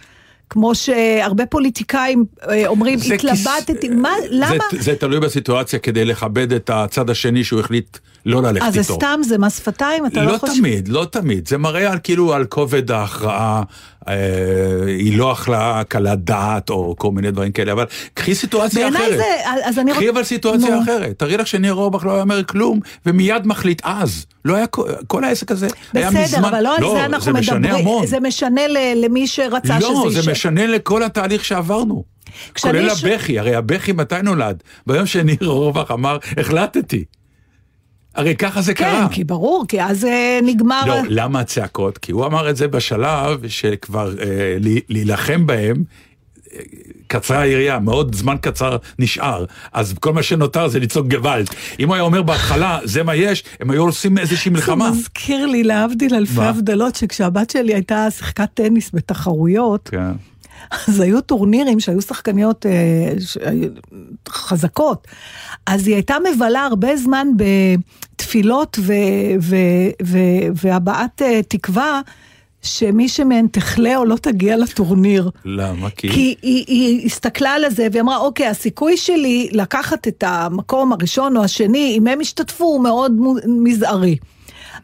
S3: כמו שהרבה פוליטיקאים אה, אומרים,
S5: זה
S3: התלבטתי,
S5: כיס-
S3: מה, למה?
S5: זה, זה תלוי בסיטואציה כדי לכבד את הצד השני שהוא החליט לא ללכת
S3: אז זה
S5: איתו.
S3: סתם, זה מס שפתיים? אתה לא,
S5: לא
S3: חושב?
S5: תמיד, לא תמיד. זה מראה על כאילו על כובד ההכרעה, היא לא הכרעה קלת דעת או כל מיני דברים כאלה, אבל קחי סיטואציה
S3: בעיניי
S5: אחרת.
S3: זה, אז אני
S5: קחי אבל סיטואציה
S3: נו.
S5: אחרת. תראי לך שניר אורבך לא היה אומר כלום, ומיד מחליט אז. לא היה, כל- העסק הזה היה מזמן.
S3: בסדר, אבל לא על זה אנחנו
S5: זה משנה
S3: מדברים,
S5: המון.
S3: זה משנה למי שרצה
S5: לא,
S3: שזה
S5: זה
S3: יישאר.
S5: משנה לכל התהליך שעברנו. כולל
S3: ש-
S5: הבכי, הרי הבכי מתי נולד? ביום שניר אורבך אמר, החלטתי. הרי ככה זה
S3: כן,
S5: קרה.
S3: כי ברור, כי אז אה, נגמר...
S5: לא, למה הצעקות? כי הוא אמר את זה בשלב שכבר אה, להילחם בהם, אה, קצרה היריעה, מאוד זמן קצר נשאר, אז כל מה שנותר זה לצעוק גוואלד. אם הוא היה אומר בהתחלה, זה מה יש, הם היו עושים איזושהי מלחמה.
S3: זה מזכיר לי, להבדיל אלפי? הבדלות, שכשהבת שלי הייתה שיחקת טניס בתחרויות,
S5: כן.
S3: אז היו טורנירים שהיו שחקניות אה, ש- היו חזקות. אז היא הייתה מבלה הרבה זמן בתפילות ו- ו- ו- והבעת אה, תקווה שמי שמהן תחלה או לא תגיע לטורניר.
S5: למה? כי...
S3: כי היא, היא הסתכלה על זה והיא אמרה, אוקיי, הסיכוי שלי לקחת את המקום הראשון או השני, אם הם ישתתפו, הוא מאוד מזערי.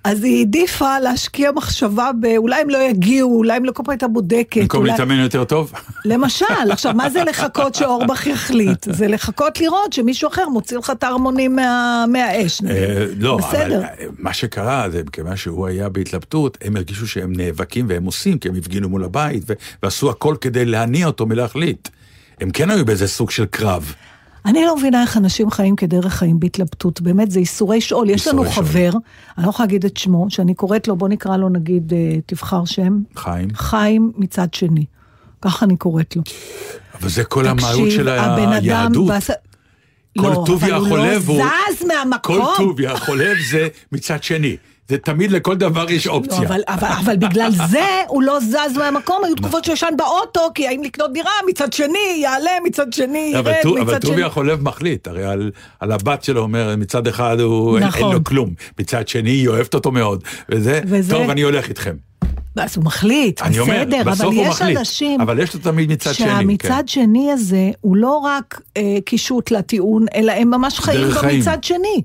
S3: אז היא העדיפה להשקיע מחשבה באולי הם לא יגיעו, אולי הם לא כל פעם הייתה בודקת.
S5: במקום
S3: אולי...
S5: להתאמן יותר טוב?
S3: למשל, עכשיו, מה זה לחכות שאורבך יחליט? זה לחכות לראות שמישהו אחר מוציא לך את הערמונים מה, מהאש.
S5: אה, לא, אבל
S3: בסדר.
S5: אה, מה שקרה זה מכיוון שהוא היה בהתלבטות, הם הרגישו שהם נאבקים והם עושים, כי הם הפגינו מול הבית ועשו הכל כדי להניע אותו מלהחליט. הם כן היו באיזה סוג של קרב.
S3: אני לא מבינה איך אנשים חיים כדרך חיים בהתלבטות, באמת, זה ייסורי שאול. יש לנו
S5: שאול.
S3: חבר, אני לא יכולה להגיד את שמו, שאני קוראת לו, בוא נקרא לו נגיד, אה, תבחר שם,
S5: חיים.
S3: חיים מצד שני. ככה אני קוראת לו.
S5: אבל זה כל המהות של היהדות.
S3: בעש-
S5: כל
S3: לא,
S5: טוביה
S3: אבל הוא לא. זז מהמקום.
S5: כל טוביה החולב זה מצד שני. זה תמיד לכל דבר יש
S3: לא,
S5: אופציה.
S3: אבל, אבל, אבל בגלל זה הוא לא זז מהמקום, היו תקופות שהוא ישן באוטו, כי האם לקנות דירה, מצד שני, יעלה, מצד שני,
S5: אבל
S3: ירד,
S5: אבל
S3: מצד שני.
S5: טוביה החולב מחליט, הרי על, על הבת שלו אומר, מצד אחד הוא אין,
S3: נכון.
S5: אין לו כלום, מצד שני היא אוהבת אותו מאוד, וזה,
S3: וזה-
S5: טוב אני הולך איתכם.
S3: אז הוא מחליט,
S5: אני אומר,
S3: בסדר,
S5: בסוף
S3: אבל יש
S5: מחליט,
S3: אנשים...
S5: אבל יש לו תמיד מצד שני,
S3: שהמצד שני הזה הוא לא רק אה, קישוט לטיעון, אלא הם ממש חיים בו
S5: חיים.
S3: שני.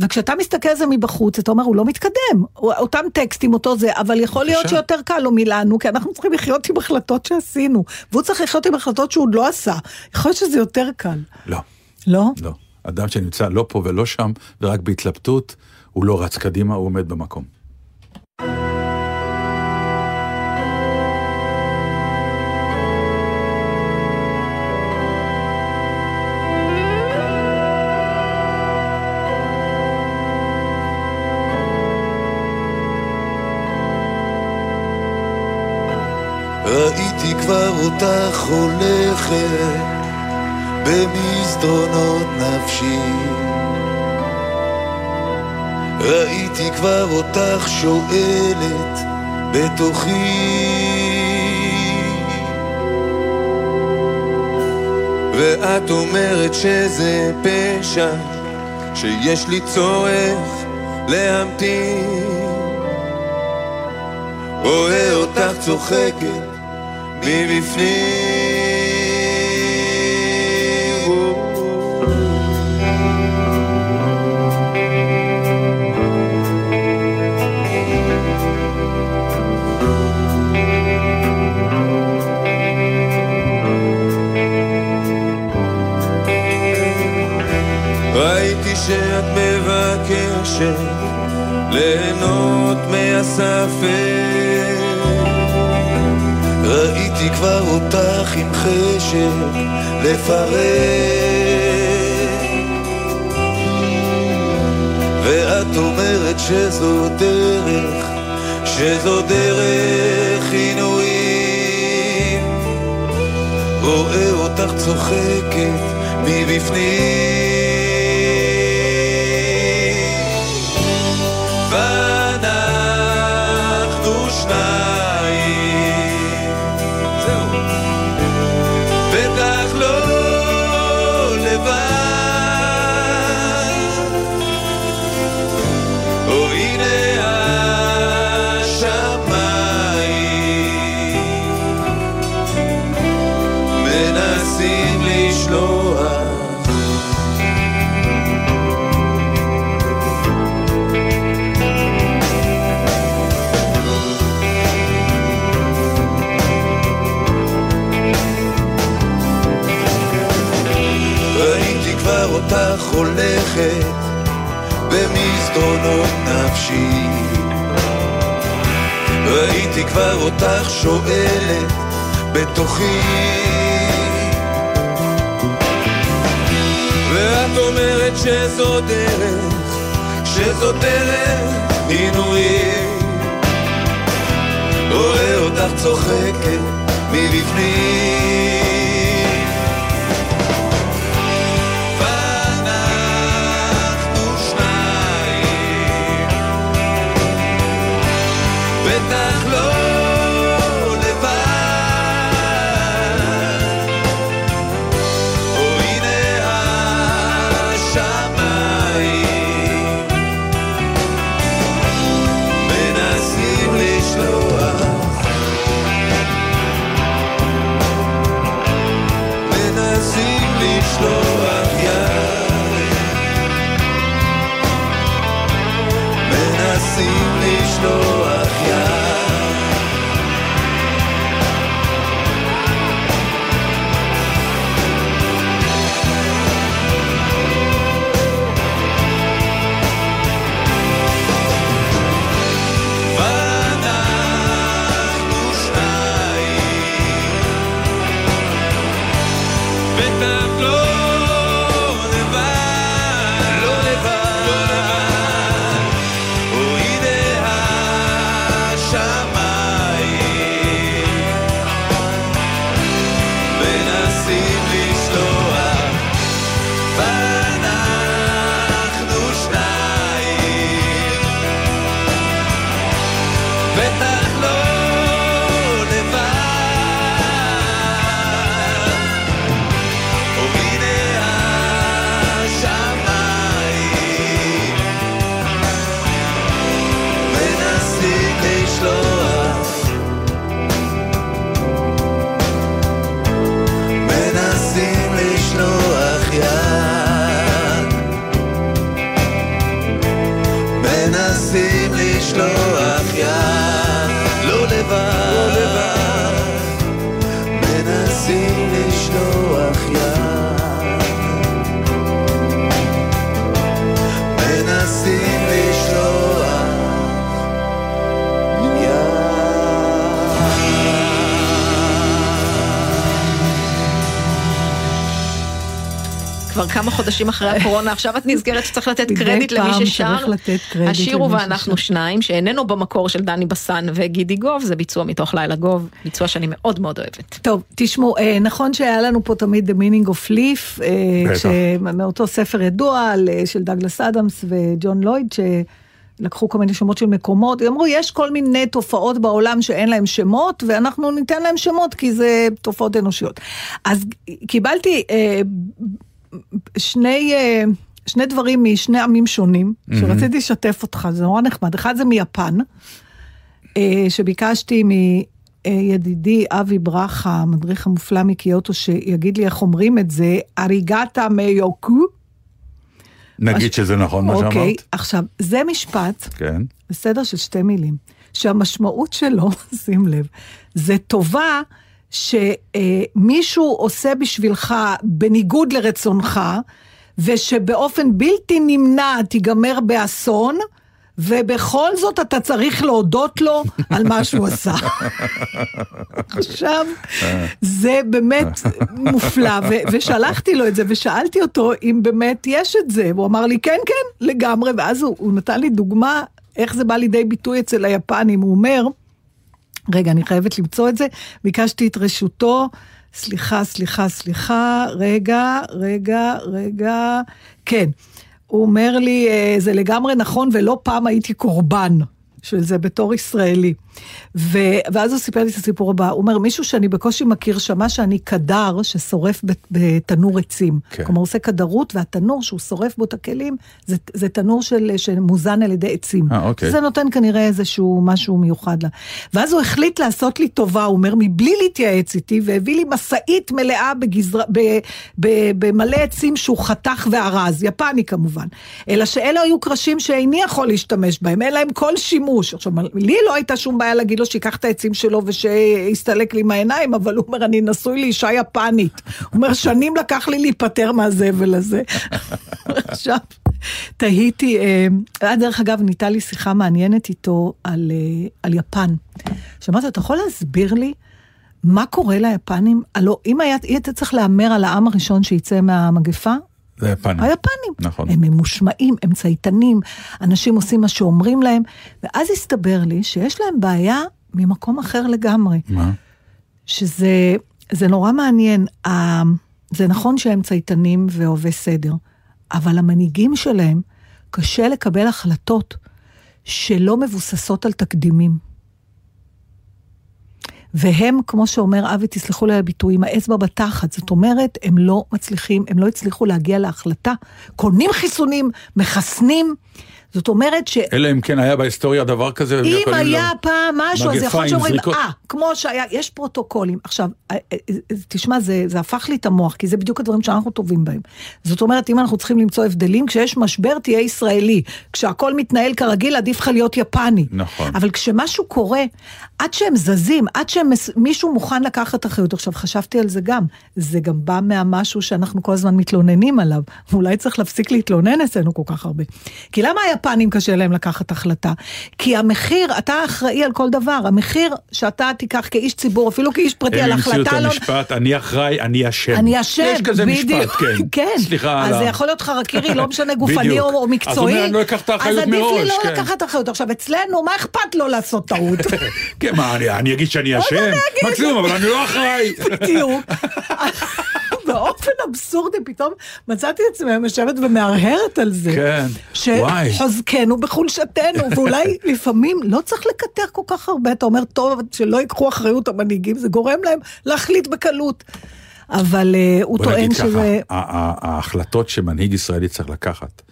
S3: וכשאתה מסתכל על זה מבחוץ, אתה אומר, הוא לא מתקדם. אותם טקסטים, אותו זה, אבל יכול להיות
S5: בבקשה.
S3: שיותר קל לו מלנו, כי אנחנו צריכים לחיות עם החלטות שעשינו. והוא צריך לחיות עם החלטות שהוא עוד לא עשה. יכול להיות שזה יותר קל.
S5: לא,
S3: לא?
S5: לא. אדם שנמצא לא פה ולא שם, ורק בהתלבטות, הוא לא רץ קדימה, הוא עומד במקום.
S6: אותך הולכת במסדרונות נפשי. ראיתי כבר אותך שואלת בתוכי. ואת אומרת שזה פשע שיש לי צורך להמתין. רואה אותך צוחקת שאת מבקשת ליהנות מהספק ראיתי כבר אותך עם חשק לפרק. ואת אומרת שזו דרך, שזו דרך עינויים. רואה אותך צוחקת מבפנים. ואנחנו שניים אותך הולכת במסדרונות נפשי. ראיתי כבר אותך שואלת בתוכי. ואת אומרת שזו דרך, שזו דרך עינויים. רואה אותך צוחקת מבפנים
S4: חודשים אחרי הקורונה, עכשיו את נזכרת שצריך לתת קרדיט למי ששר. השיר הוא ואנחנו. שניים, שאיננו במקור של דני בסן וגידי גוב, זה ביצוע מתוך לילה גוב, ביצוע שאני מאוד מאוד אוהבת.
S3: טוב, תשמעו, אה, נכון שהיה לנו פה תמיד The Meaning of Leaf, אה, מאותו ספר ידוע אה, של דגלס אדמס וג'ון לויד, שלקחו כל מיני שמות של מקומות, אמרו, יש כל מיני תופעות בעולם שאין להם שמות, ואנחנו ניתן להם שמות, כי זה תופעות אנושיות. אז קיבלתי אה, שני... אה, שני דברים משני עמים שונים, שרציתי לשתף אותך, זה נורא נחמד. אחד זה מיפן, אה, שביקשתי מידידי אבי ברכה, המדריך המופלא מקיוטו, שיגיד לי איך אומרים את זה, אריגטה מיוקו.
S5: נגיד שזה נכון מה
S3: אוקיי,
S5: שאמרת.
S3: עכשיו, זה משפט,
S5: כן.
S3: בסדר של שתי מילים, שהמשמעות שלו, שים לב, זה טובה שמישהו עושה בשבילך בניגוד לרצונך, ושבאופן בלתי נמנע תיגמר באסון, ובכל זאת אתה צריך להודות לו על מה שהוא עשה. עכשיו, זה באמת מופלא, ו- ושלחתי לו את זה ושאלתי אותו אם באמת יש את זה, והוא אמר לי כן, כן, לגמרי, ואז הוא, הוא נתן לי דוגמה איך זה בא לידי ביטוי אצל היפנים, הוא אומר, רגע, אני חייבת למצוא את זה, ביקשתי את רשותו, סליחה, סליחה, סליחה, רגע, רגע, רגע, כן. הוא אומר לי, "אה, זה לגמרי נכון, ולא פעם הייתי קורבן של זה בתור ישראלי. ו... ואז הוא סיפר לי את הסיפור הבא, הוא אומר, מישהו שאני בקושי מכיר שמע שאני קדר ששורף בת- בתנור עצים.
S5: כן.
S3: כלומר, הוא עושה קדרות, והתנור שהוא שורף בו את הכלים, זה, זה תנור של, שמוזן על ידי עצים.
S5: אה, אוקיי.
S3: זה נותן כנראה איזשהו משהו מיוחד לה. ואז הוא החליט לעשות לי טובה, הוא אומר, מבלי להתייעץ איתי, והביא לי משאית מלאה בגזר... ב... ב... במלא עצים שהוא חתך וארז, יפני כמובן. אלא שאלה היו קרשים שאיני יכול להשתמש בהם, אין להם כל שימוש. עכשיו, לי לא הייתה שום בעיה להגיד לו שייקח את העצים שלו ושיסתלק לי מהעיניים, אבל הוא אומר, אני נשוי לאישה יפנית. הוא אומר, שנים לקח לי להיפטר מהזבל הזה. עכשיו, תהיתי, אה, דרך אגב, ניתה לי שיחה מעניינת איתו על, אה, על יפן. שאמרתי, אתה יכול להסביר לי מה קורה ליפנים? הלוא אם היית צריך להמר על העם הראשון שיצא מהמגפה,
S5: זה יפנים.
S3: היפנים.
S5: נכון.
S3: הם ממושמעים, הם צייתנים, אנשים עושים מה שאומרים להם, ואז הסתבר לי שיש להם בעיה ממקום אחר לגמרי.
S5: מה?
S3: שזה זה נורא מעניין. זה נכון שהם צייתנים ואוהבי סדר, אבל המנהיגים שלהם, קשה לקבל החלטות שלא מבוססות על תקדימים. והם, כמו שאומר אבי, תסלחו לי על הביטוי, עם האצבע בתחת. זאת אומרת, הם לא מצליחים, הם לא הצליחו להגיע להחלטה. קונים חיסונים, מחסנים. זאת אומרת ש...
S5: אלא אם כן היה בהיסטוריה דבר כזה,
S3: אם היה פעם משהו, אז יכול להיות שאומרים. אה, כמו שהיה, יש פרוטוקולים. עכשיו, אה, אה, אה, תשמע, זה, זה הפך לי את המוח, כי זה בדיוק הדברים שאנחנו טובים בהם. זאת אומרת, אם אנחנו צריכים למצוא הבדלים, כשיש משבר תהיה ישראלי. כשהכול מתנהל כרגיל, עדיף לך להיות יפני.
S5: נכון.
S3: אבל כשמשהו קורה, עד שהם זזים, עד שמישהו מוכן לקחת אחריות, עכשיו חשבתי על זה גם, זה גם בא מהמשהו שאנחנו כל הזמן מתלוננים עליו, ואולי צריך להפסיק להתלונן אצלנו כל כך הרבה. כי למה היפנים קשה להם לקחת החלטה? כי המחיר, אתה אחראי על כל דבר, המחיר שאתה תיקח כאיש ציבור, אפילו כאיש פרטי, על
S5: הם המציאו את
S3: החלטה לא...
S5: המשפט, אני אחראי, אני אשם.
S3: אני אשם,
S5: יש כזה
S3: בדיוק,
S5: משפט, כן.
S3: כן.
S5: סליחה
S3: אז זה. יכול להיות חרקירי, לא משנה גופני
S5: בדיוק.
S3: או, או
S5: אז
S3: מקצועי.
S5: הוא אומר, אני לא אקח את האחריות
S3: אז עדיף
S5: מראש,
S3: לי לא
S5: כן.
S3: לקחת אחריות. עכשיו, אצלנו, מה אכפת לו לעשות טעות?
S5: כן, מה, אני- אני אגיד שאני אשם? מקסימום, אבל אני לא אחראי.
S3: בדיוק. באופן אבסורדי פתאום מצאתי את עצמי יושבת ומהרהרת על זה.
S5: כן, וואי.
S3: שחוזקנו בחולשתנו, ואולי לפעמים לא צריך לקטר כל כך הרבה, אתה אומר, טוב, שלא ייקחו אחריות המנהיגים, זה גורם להם להחליט בקלות. אבל אה, הוא
S5: בוא
S3: טוען
S5: נגיד ככה,
S3: שזה...
S5: ה- ה- ההחלטות שמנהיג ישראלי צריך לקחת,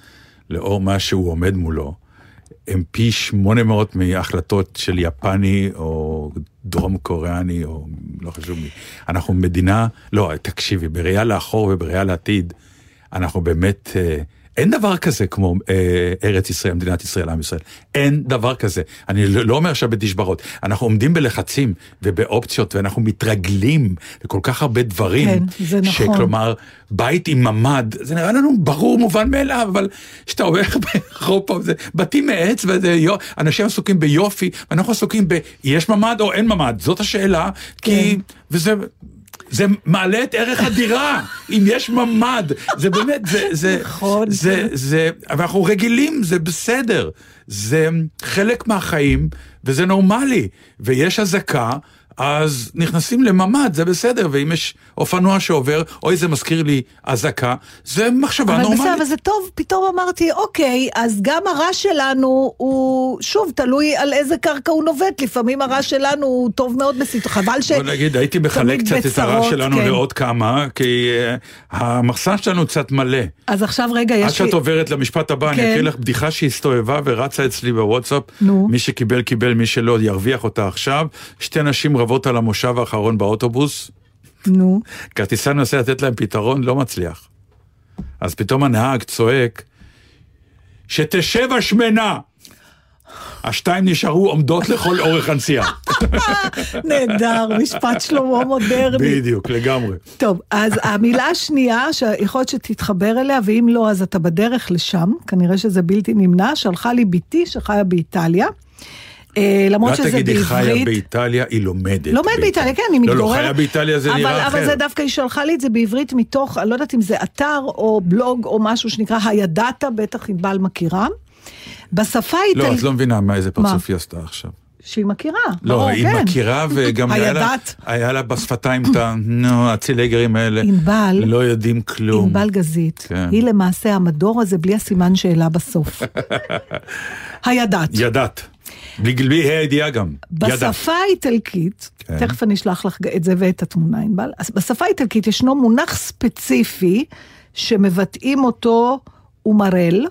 S5: לאור מה שהוא עומד מולו, הם פי 800 מהחלטות של יפני או דרום קוריאני או לא חשוב מי. אנחנו מדינה, לא, תקשיבי, בראייה לאחור ובראייה לעתיד, אנחנו באמת, אה, אין דבר כזה כמו אה, ארץ ישראל, מדינת ישראל, עם ישראל. אין דבר כזה. אני לא לא אומר עכשיו בתשברות. אנחנו עומדים בלחצים ובאופציות ואנחנו מתרגלים לכל כך הרבה דברים.
S3: כן, זה נכון.
S5: שכלומר, בית עם ממ"ד, זה נראה לנו ברור, מובן מאליו, אבל כשאתה עובר באירופה, זה בתים מעץ, וזה יו, אנשים עסוקים ביופי, ואנחנו עסוקים ב... יש ממ"ד או אין ממ"ד? זאת השאלה, כי...
S3: כן.
S5: וזה... זה מעלה את ערך הדירה, אם יש ממ"ד, זה באמת, זה, זה,
S3: נכון.
S5: זה, זה, אבל אנחנו רגילים, זה בסדר, זה חלק מהחיים, וזה נורמלי, ויש אזעקה, אז נכנסים לממ"ד, זה בסדר, ואם יש אופנוע שעובר, אוי, זה מזכיר לי אזעקה, זה מחשבה
S3: אבל
S5: נורמלית.
S3: בסדר, אבל זה טוב, פתאום אמרתי, אוקיי, אז גם הרע שלנו הוא, שוב, תלוי על איזה קרקע הוא נובט, לפעמים הרע שלנו הוא טוב מאוד מסית, חבל ש...
S5: בוא נגיד, הייתי מחלק קצת את הרע
S3: בצרות,
S5: שלנו
S3: כן.
S5: לעוד כמה, כי uh, המחסן שלנו קצת מלא.
S3: אז עכשיו רגע,
S5: עד
S3: יש לי...
S5: שאת עוברת למשפט הבא, אני
S3: כן.
S5: אקריא לך בדיחה שהסתובבה ורצה אצלי בוואטסאפ.
S3: נו.
S5: מי שקיבל, קיבל, מי שלא, ירוויח אותה עכשיו. שתי נשים רבות על המושב האחרון באוטובוס.
S3: נו,
S5: כרטיסן מנסה לתת להם פתרון, לא מצליח. אז פתאום הנהג צועק, שתשב השמנה. השתיים נשארו עומדות לכל אורך הנסיעה.
S3: נהדר, משפט שלמה מודרני.
S5: בדיוק, לגמרי.
S3: טוב, אז המילה השנייה, שיכול להיות שתתחבר אליה, ואם לא, אז אתה בדרך לשם, כנראה שזה בלתי נמנע, שלחה לי בתי שחיה באיטליה. אה, למרות
S5: אל
S3: שזה
S5: תגידי חיה
S3: בעברית.
S5: באיטליה, היא לומדת.
S3: לומד באיטליה, כן,
S5: לא,
S3: מתגוררת.
S5: לא, חיה באיטליה זה
S3: אבל,
S5: נראה
S3: אבל
S5: אחר.
S3: זה דווקא, היא שלחה לי את זה בעברית מתוך, אני לא יודעת אם זה אתר או בלוג או משהו שנקרא הידעת, בטח ענבל מכירה. בשפה
S5: לא,
S3: האיטלקית,
S5: את לא מבינה מה איזה פרצוף היא עשתה עכשיו.
S3: שהיא מכירה,
S5: לא, היא
S3: כן.
S5: מכירה וגם היה לה. היה לה בשפתיים את הצילגרים האלה.
S3: ענבל,
S5: לא יודעים כלום.
S3: ענבל גזית,
S5: כן.
S3: היא למעשה המדור הזה בלי הסימן שאלה בסוף. הידעת.
S5: ידעת. ה' הידיעה גם.
S3: בשפה האיטלקית,
S5: כן.
S3: תכף אני אשלח לך את זה ואת התמונה, ענבל, אז בשפה האיטלקית ישנו מונח ספציפי שמבטאים אותו אומרל,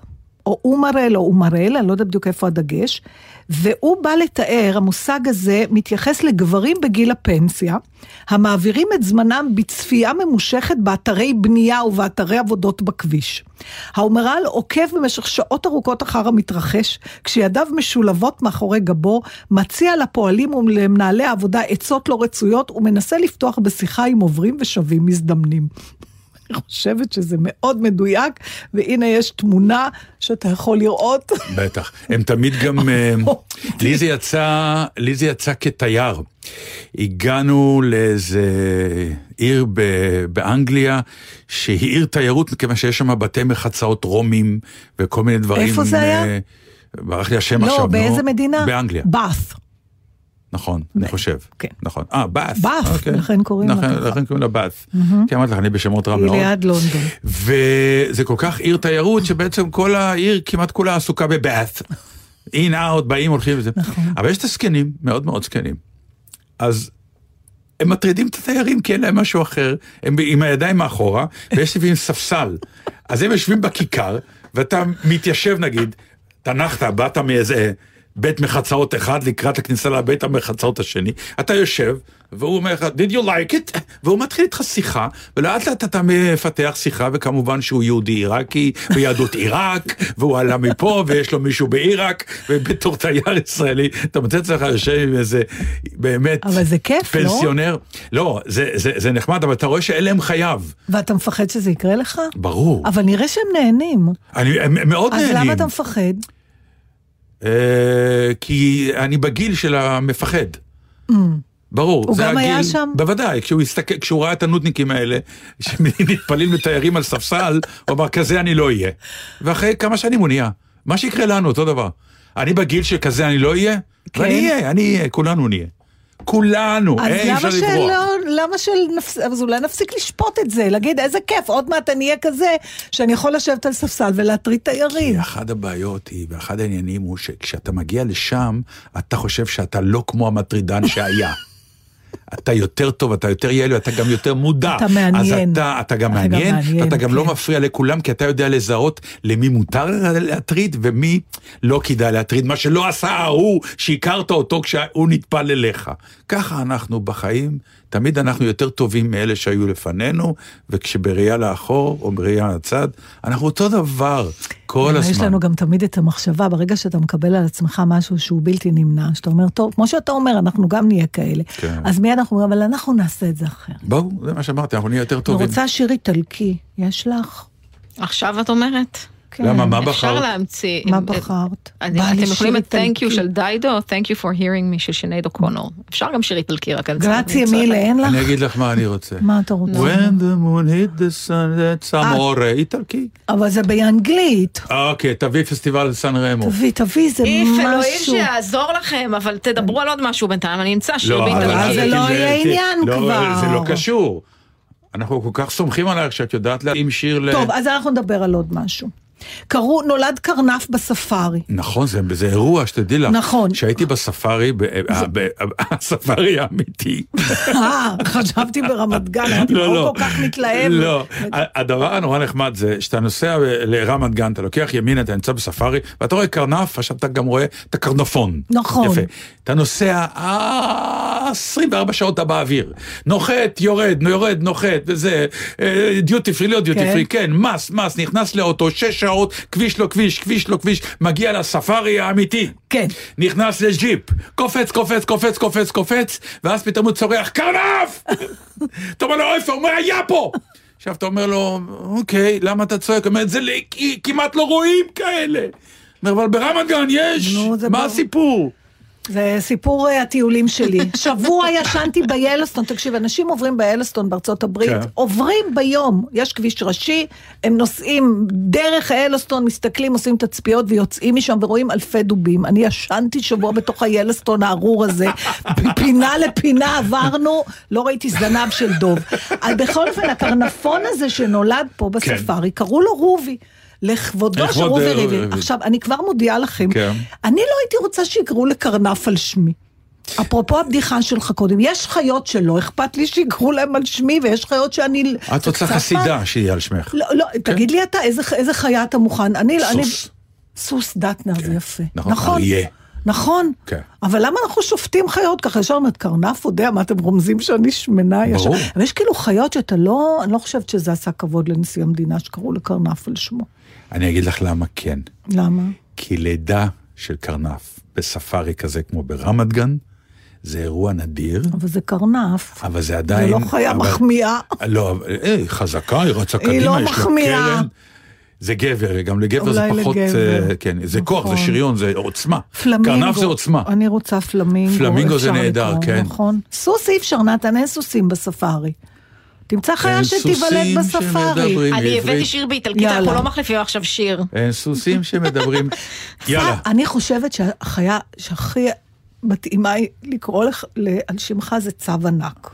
S3: או אומרל או אומרל, אני לא יודעת בדיוק איפה הדגש, והוא בא לתאר, המושג הזה מתייחס לגברים בגיל הפנסיה, המעבירים את זמנם בצפייה ממושכת באתרי בנייה ובאתרי עבודות בכביש. האומרל עוקב במשך שעות ארוכות אחר המתרחש, כשידיו משולבות מאחורי גבו, מציע לפועלים ולמנהלי העבודה עצות לא רצויות, ומנסה לפתוח בשיחה עם עוברים ושבים מזדמנים. אני חושבת שזה מאוד מדויק, והנה יש תמונה שאתה יכול לראות.
S5: בטח. הם תמיד גם... אה, לי זה יצא, לי זה יצא כתייר. הגענו לאיזה עיר ב- באנגליה, שהיא עיר תיירות, מכיוון שיש שם בתי מחצאות רומים וכל מיני דברים.
S3: איפה זה היה?
S5: אה, ברח לי השם עכשיו.
S3: לא. באיזה מדינה?
S5: באנגליה.
S3: באת'.
S5: נכון, אני חושב.
S3: כן.
S5: נכון. אה, באת'.
S3: באת',
S5: אוקיי.
S3: לכן קוראים לה
S5: לכן-
S3: ככה.
S5: לכן קוראים לה באת'. כי אמרתי לך, אני בשמות רע
S3: היא
S5: מאוד.
S3: ליד לונדון.
S5: וזה כל כך עיר תיירות, שבעצם כל העיר כמעט כולה עסוקה בבאת'. אין אאוט, באים, הולכים וזה.
S3: נכון.
S5: אבל יש את הזקנים, מאוד מאוד זקנים. אז הם מטרידים את התיירים כי אין להם משהו אחר, הם עם הידיים מאחורה, ויש לפעמים ספסל. אז הם יושבים בכיכר, ואתה מתיישב נגיד, אתה נחת, באת מאיזה בית מחצאות אחד לקראת הכניסה לבית המחצאות השני, אתה יושב, והוא אומר לך, did you like it? והוא מתחיל איתך שיחה, ולאט לאט אתה מפתח שיחה, וכמובן שהוא יהודי עיראקי, ויהדות עיראק, והוא עלה מפה, ויש לו מישהו בעיראק, ובתור תייר ישראלי, אתה מוצא את עצמך יושב עם איזה, באמת,
S3: אבל זה כיף, לא?
S5: פנסיונר. לא, זה, זה, זה נחמד, אבל אתה רואה שאלה הם חייו.
S3: ואתה מפחד שזה יקרה לך?
S5: ברור.
S3: אבל נראה שהם נהנים.
S5: אני, הם, הם מאוד
S3: אז
S5: נהנים.
S3: למה אתה מפחד?
S5: אה, כי אני בגיל של המפחד. ברור,
S3: הוא
S5: זה
S3: גם
S5: הגיל,
S3: היה שם?
S5: בוודאי, כשהוא, הסתכל, כשהוא ראה את הנודניקים האלה, שנטפלים לתיירים על ספסל, הוא אמר, כזה אני לא אהיה. ואחרי כמה שנים הוא נהיה. מה שיקרה לנו, אותו דבר. אני בגיל שכזה אני לא אהיה,
S3: כן.
S5: ואני אהיה, אני אהיה, כולנו נהיה. כולנו,
S3: אז
S5: אין אפשר
S3: למה
S5: לברוח.
S3: שלא, למה של נפס... אז אולי נפסיק לשפוט את זה, להגיד איזה כיף, עוד מעט אני אהיה כזה, שאני יכול לשבת על ספסל ולהטריד תיירים.
S5: כי אחת הבעיות היא, ואחד העניינים הוא שכשאתה מגיע לשם, אתה חושב שאתה לא כמו המטרידן שהיה. אתה יותר טוב, אתה יותר יעיל, ואתה גם יותר מודע.
S3: אתה מעניין.
S5: אז אתה, אתה גם
S3: אתה גם
S5: מעניין,
S3: מעניין,
S5: ואתה גם לא
S3: כן.
S5: מפריע לכולם, כי אתה יודע לזהות למי מותר להטריד ומי לא כדאי להטריד. מה שלא עשה ההוא, שהכרת אותו כשהוא נטפל אליך. ככה אנחנו בחיים, תמיד אנחנו יותר טובים מאלה שהיו לפנינו, וכשבראייה לאחור, או בראייה לצד, אנחנו אותו דבר כל הזמן.
S3: יש לנו גם תמיד את המחשבה, ברגע שאתה מקבל על עצמך משהו שהוא בלתי נמנע, שאתה אומר, טוב, כמו שאתה אומר, אנחנו גם נהיה כאלה.
S5: כן.
S3: אז מיד אנחנו אומרים, אבל אנחנו נעשה את זה אחרת.
S5: ברור, זה מה שאמרתי, אנחנו נהיה יותר
S3: אני
S5: טובים.
S3: רוצה שיר איטלקי, יש לך?
S4: עכשיו את אומרת?
S3: כן.
S5: למה, מה
S4: אפשר
S5: בחרת?
S4: להמציא.
S3: מה בחרת?
S4: אתם יכולים את Thank. You של דיידו, או Thank You for hearing me של שנייד אוקונור. אפשר גם שיר איטלקי, רק אני צריכה
S3: גרציה מילה, אין לך?
S5: אני אגיד לך מה אני רוצה.
S3: מה אתה רוצה?
S5: When the moon hit the sun, that's amore, איטלקי.
S3: אבל זה באנגלית.
S5: אוקיי, תביא פסטיבל סן רמו.
S3: תביא, תביא, זה
S4: איף, אלוהים
S3: משהו.
S4: שיעזור לכם, אבל תדברו על עוד משהו בינתיים, אני אמצא שיר
S5: לא,
S4: באיטלקי.
S3: אז זה לא יהיה עניין
S5: לא,
S3: כבר.
S5: זה לא קשור. אנחנו כל כך סומכים עלייך שאת יודעת להתאים שיר ל...
S3: טוב, אז אנחנו נדבר על עוד משהו. קראו, נולד קרנף בספארי.
S5: נכון, זה, זה אירוע, שתדעי לך.
S3: נכון.
S5: כשהייתי בספארי, ב- ב- הספארי האמיתי.
S3: אה, חשבתי ברמת גן, אמרתי,
S5: לא,
S3: הוא
S5: לא.
S3: כל כך מתלהב.
S5: לא, הדבר הנורא נחמד זה שאתה נוסע לרמת גן, אתה לוקח ימינה, אתה נמצא בספארי, ואתה רואה קרנף, עכשיו אתה גם רואה את הקרנפון.
S3: נכון.
S5: יפה. אתה נוסע אה, 24 שעות אתה באוויר. נוחת, יורד, יורד, נוחת, וזה, דיוטי פרי, לא דיוטי
S3: כן.
S5: פרי, כן, מס, מס, נכנס לאוטו, שש שעות, כביש לא כביש, כביש לא כביש, מגיע לספארי האמיתי.
S3: כן.
S5: נכנס לג'יפ, קופץ, קופץ, קופץ, קופץ, קופץ, ואז פתאום הוא צורח, קרנף! אתה אומר לו, איפה? הוא אומר, היה פה! עכשיו אתה אומר לו, אוקיי, למה אתה צועק? הוא אומר, זה כמעט לא רואים כאלה. אומר, אבל ברמת גן יש, מה. הסיפור?
S3: זה סיפור אה, הטיולים שלי. שבוע ישנתי ביאלסטון, תקשיב, אנשים עוברים ביאלסטון בארצות הברית,
S5: כן.
S3: עוברים ביום, יש כביש ראשי, הם נוסעים דרך היאלסטון, מסתכלים, עושים תצפיות ויוצאים משם ורואים אלפי דובים. אני ישנתי שבוע בתוך היאלסטון הארור הזה, מפינה לפינה עברנו, לא ראיתי זנב של דוב. בכל אופן, הקרנפון הזה שנולד פה בספארי, קראו לו רובי. לכבודו של רובי
S5: אה,
S3: ריבלין. עכשיו, אני כבר מודיעה לכם,
S5: כן.
S3: אני לא הייתי רוצה שיקראו לקרנף על שמי. אפרופו הבדיחה שלך קודם, יש חיות שלא אכפת לי שיקראו להם על שמי, ויש חיות שאני...
S5: את רוצה חסידה שיהיה על שמך.
S3: לא, לא, תגיד לי אתה, איזה, איזה חיה אתה מוכן? אני, אני...
S5: סוס.
S3: סוס דטנר זה יפה.
S5: נכון,
S3: נכון.
S5: אריה.
S3: נכון.
S5: כן.
S3: אבל למה אנחנו שופטים חיות ככה? ישר אומרת, קרנף יודע, מה אתם רומזים שאני שמנה ישר?
S5: ברור.
S3: אבל יש כאילו חיות שאתה לא, אני לא חושבת שזה עשה כבוד לנשיא המדינה שקראו לקרנף על שמו.
S5: אני אגיד לך למה כן.
S3: למה?
S5: כי לידה של קרנף בספארי כזה כמו ברמת גן, זה אירוע נדיר,
S3: אבל זה קרנף.
S5: אבל זה
S3: זה
S5: עדיין...
S3: לא חיה
S5: אבל-
S3: מחמיאה.
S5: לא, אבל, אה, היא חזקה, היא רצה
S3: היא
S5: קדימה,
S3: לא
S5: יש לה
S3: מחמיאה.
S5: קרן. זה גבר, גם לגבר זה פחות,
S3: לגבר.
S5: אה, כן, זה כוח, זה
S3: נכון.
S5: שריון, זה עוצמה.
S3: פלמינגו.
S5: קרנף זה עוצמה.
S3: אני רוצה פלמינגו.
S5: פלמינגו זה נהדר, כן.
S3: נכון. סוס אי אפשר, נתן, אין סוסים בספארי. תמצא חיה שתיוולד בספארי.
S4: אני. הבאתי שיר באיטלקית, אנחנו. לא מחליפים עכשיו שיר.
S5: אין סוסים שמדברים. יאללה.
S3: אני חושבת שהחיה שהכי מתאימה היא לקרוא על שמך זה צו ענק.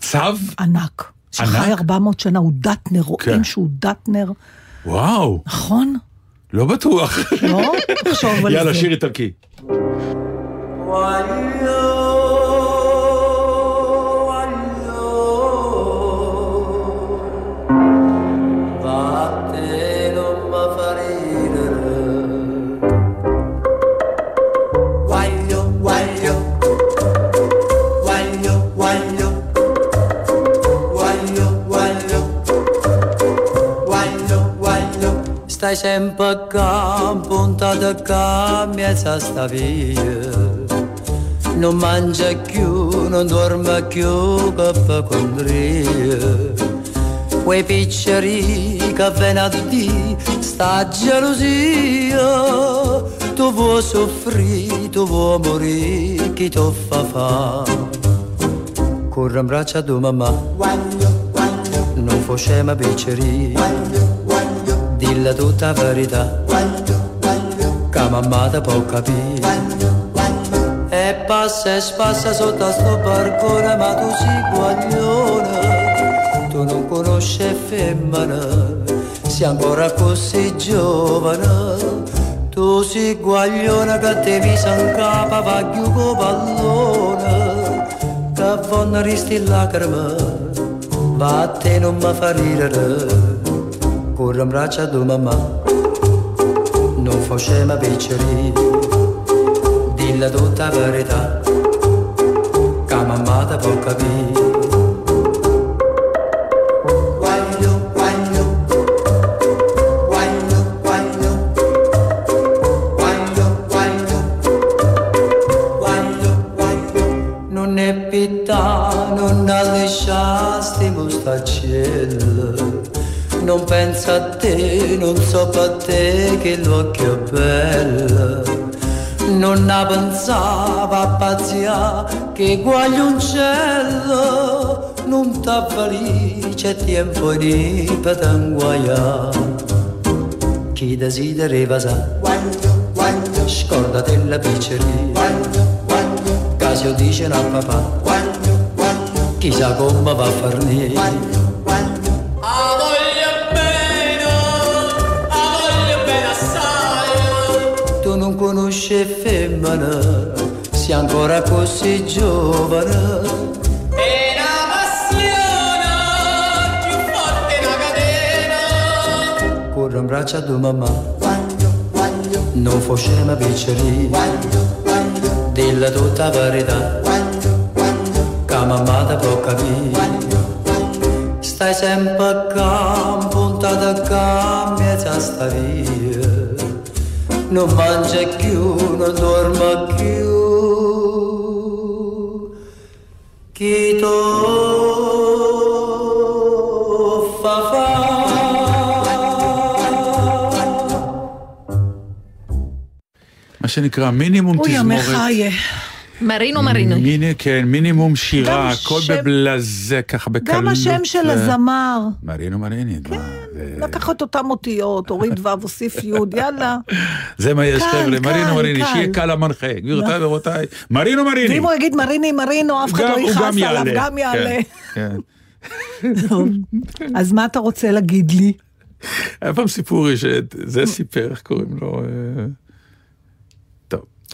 S5: צו?
S3: ענק. שחי
S5: ענק?
S3: 400 שנה, הוא דטנר, רואים
S5: כן.
S3: שהוא דטנר.
S5: וואו,
S3: נכון?
S5: לא בטוח.
S3: לא? תחשוב על זה.
S5: יאללה, שיר איטלקי.
S7: Stai sempre a campo, puntato a campo, mezza sta via. Non mangia più, non dorme più, che fa condria. Quei picceri che vengono a di sta gelosia. Tu vuoi soffrire, tu vuoi morire, chi ti fa fa? Corre in braccio a tua mamma, non facciamo picceri. Dilla tutta verità, che mamma ti può capire. E passa e spassa sotto a sto barcone Ma tu sei guaglione. Tu non conosci femmina Sei ancora così giovane. Tu sei guaglione che ti visa in capo Va con pallone. Che vanno risti lacrime Va a te non mi fa ridere Corre in braccio a tua mamma. Non facciamo picceri Dilla tutta la verità. Che mamma ti può capire a te, non so per te che l'occhio è bello. Non ne pensava a pazzia che guaglioncello non t'avvalì c'è tempo di per t'inguaia chi desidera sa? Scordate la pizzeria. Casio dice a papà. Chissà come va a farne. Ah, femmina, sei ancora così giovane. E la passione più forte una catena. Corre in braccio a tua mamma, non facciamo picceri, dilla tutta la verità, che mamma ti può capire. Stai sempre a campo, buttata cambia tastaria non mangia più non dorme più chi to fa fa
S5: מה שנקרא מינימום
S3: אוי,
S5: תזמורת.
S4: מרינו מרינו.
S5: מיני, כן, מינימום שירה, הכל
S3: שם-
S5: בבלזה, ככה בקלות.
S3: גם השם של הזמר.
S5: מרינו מריני. מה, זה-
S3: לקח את אותם אותיות, הוריד ו', הוסיף י', יאללה.
S5: זה מה יש חבר'ה,
S3: קל,
S5: מרינו מריני,
S3: קל.
S5: שיהיה קל המנחה. גבירותיי ורבותיי, מרינו מריני.
S3: ואם הוא יגיד מריני מרינו, אף אחד לא יכעס עליו. גם יעלה.
S5: כן, כן.
S3: אז מה אתה רוצה להגיד לי?
S5: היה פעם סיפור שזה סיפר, איך קוראים לו?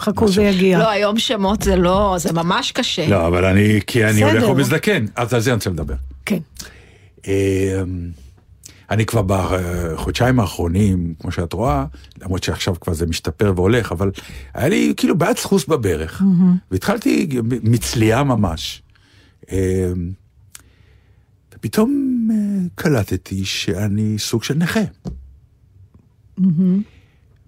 S3: חכו. זה יגיע.
S4: לא, היום שמות זה לא, זה ממש קשה.
S5: לא, אבל אני, כי אני. הולך ומזדקן, אז על זה אני רוצה לדבר.
S3: כן.
S5: אה, אני כבר בחודשיים האחרונים, כמו שאת רואה, למרות שעכשיו כבר זה משתפר והולך, אבל היה לי כאילו בעיית סחוס בברך, והתחלתי מצליעה ממש. אה, ופתאום אה, קלטתי שאני סוג של נכה.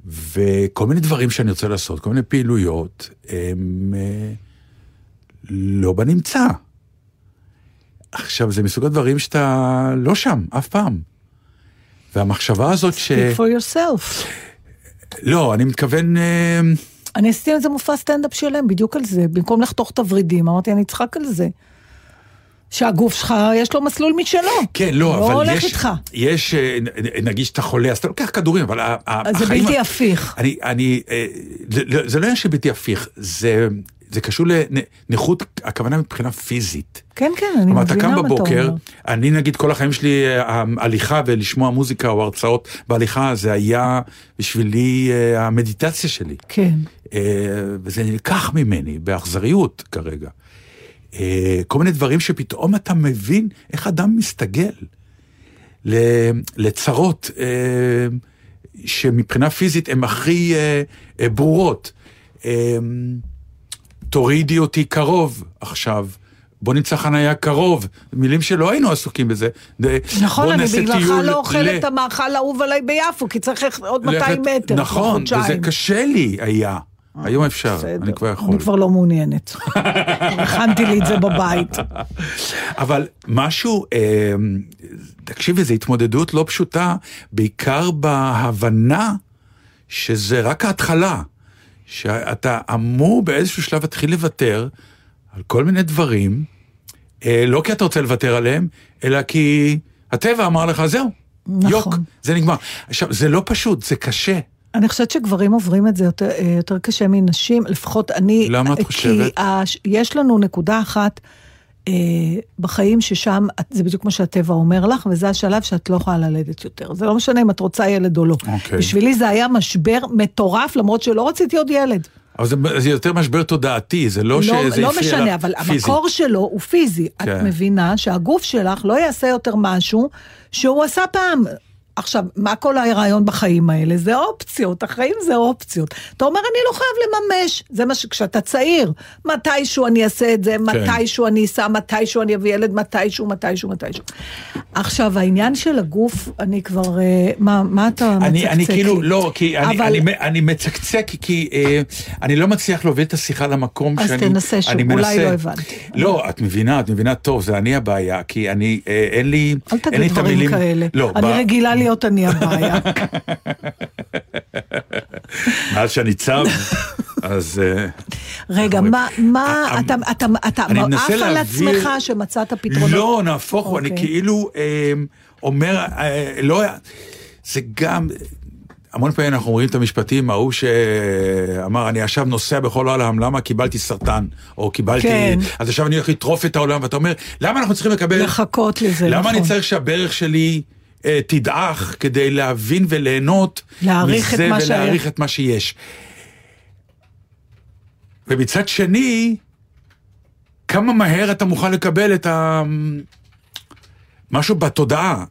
S5: וכל מיני דברים שאני רוצה לעשות, כל מיני פעילויות, הם אה, לא בנמצא. עכשיו, זה מסוג הדברים שאתה לא שם, אף פעם. והמחשבה הזאת ש...
S3: Speak for yourself.
S5: לא, אני מתכוון... אה,
S3: אני עשיתי איזה מופע סטנדאפ שלם, בדיוק על זה. במקום לחתוך את הוורידים, אמרתי, אני אצחק על זה. שהגוף שלך, יש לו מסלול משלו.
S5: כן, לא,
S3: לא
S5: אבל
S3: הולך
S5: יש...
S3: איתך.
S5: יש, אה, נגיד שאתה חולה, אז אתה לוקח כדורים, אבל ה- ה-
S3: אז זה
S5: החיים...
S3: בלתי הפיך.
S5: אני, אני, אה, זה, לא- זה לא עניין של בלתי הפיך, זה, זה קשור לנכות, הכוונה מבחינה פיזית.
S3: כן, כן, אני
S5: כלומר, אתה
S3: מבינה
S5: קם
S3: מה אתה
S5: בבוקר,
S3: אומר.
S5: אני נגיד כל החיים שלי, אה, הליכה ולשמוע מוזיקה או הרצאות בהליכה, זה היה בשבילי אה, המדיטציה שלי.
S3: כן.
S5: אה, וזה נלקח ממני באכזריות כרגע. אה, כל מיני דברים שפתאום אתה מבין איך אדם מסתגל ל- לצרות אה, שמבחינה פיזית הן הכי אה, אה, ברורות. אה, תורידי אותי קרוב עכשיו. בוא נמצא חניה קרוב, מילים שלא היינו עסוקים בזה.
S3: נכון, אני בגללך לא אוכל את המאכל האהוב עליי ביפו, כי צריך עוד 200
S5: ללכת-
S3: מטר,
S5: נכון, וזה. קשה לי היה. היום אפשר. אני כבר יכול.
S3: אני כבר לא מעוניינת. הכנתי לי את זה בבית.
S5: אבל משהו, אה, תקשיבי, זו התמודדות לא פשוטה, בעיקר בהבנה שזה רק ההתחלה, שאתה אמור באיזשהו שלב להתחיל לוותר על כל מיני דברים, אה, לא כי אתה רוצה לוותר עליהם, אלא כי הטבע אמר לך, זהו,
S3: נכון.
S5: יוק, זה נגמר. עכשיו, זה לא פשוט, זה קשה.
S3: אני חושבת שגברים עוברים את זה יותר, אה, יותר קשה מנשים, לפחות אני...
S5: למה את
S3: כי
S5: חושבת?
S3: הש, יש לנו נקודה אחת אה, בחיים ששם, את- זה בדיוק מה שהטבע אומר לך, וזה השלב שאת לא יכולה ללדת יותר. זה לא משנה אם את רוצה ילד או לא.
S5: אוקיי.
S3: בשבילי זה היה משבר מטורף, למרות שלא רציתי עוד ילד.
S5: אבל זה, זה יותר משבר תודעתי, זה לא, שזה
S3: לא,
S5: הפריע
S3: לא משנה,
S5: לך
S3: אבל
S5: פיזית.
S3: המקור שלו הוא פיזי. את
S5: כן.
S3: מבינה שהגוף שלך לא יעשה יותר משהו שהוא עשה פעם. עכשיו, מה כל הרעיון בחיים האלה? זה אופציות, החיים זה אופציות. אתה אומר, אני לא חייב לממש. זה מה שכשאתה צעיר, מתישהו אני אעשה את זה,
S5: כן.
S3: מתישהו אני אסע, מתישהו אני אביא ילד, מתישהו, מתישהו, מתישהו. עכשיו, העניין של הגוף, אני כבר, אה, מה, מה אתה מצקצק?
S5: אני, אני כאילו? לא, כי אני,
S3: אבל-
S5: אני, אני מצקצק, כי אה, אני לא מצליח להוביל את השיחה למקום
S3: אז
S5: שאני...
S3: תנסה שוב,
S5: אני
S3: אולי
S5: מנסה.
S3: לא הבנתי.
S5: לא, את מבינה, את מבינה טוב, זה אני הבעיה, כי אני, אה, אין לי,
S3: אל תגיד דברים
S5: המילים...
S3: כאלה.
S5: לא,
S3: אני
S5: ב-
S3: רגילה להיות אני הבעיה.
S5: מאז שאני צם, אז... אה,
S3: רגע, מה, מה,
S5: ה-
S3: אתה, אתה, אתה
S5: אני מנסה
S3: עף על עצמך שמצאת פתרונות?
S5: לא, נהפוך הוא, אני
S3: אוקיי.
S5: כאילו אה, אומר, אה, לא, זה גם, המון פעמים אנחנו אומרים את המשפטים, ההוא שאמר, אני עכשיו נוסע בכל העולם, למה קיבלתי סרטן, או קיבלתי,
S3: כן.
S5: אז עכשיו אני הולך לטרוף את העולם, ואתה אומר, למה אנחנו צריכים לקבל,
S3: לחכות לזה,
S5: למה
S3: נכון.
S5: אני צריך שהברך שלי אה, תדעך כדי להבין וליהנות
S3: להעריך את
S5: מזה
S3: מה
S5: ולהעריך
S3: שהיה.
S5: את מה שיש. ומצד שני, כמה מהר אתה מוכן לקבל את ה... משהו בתודעה.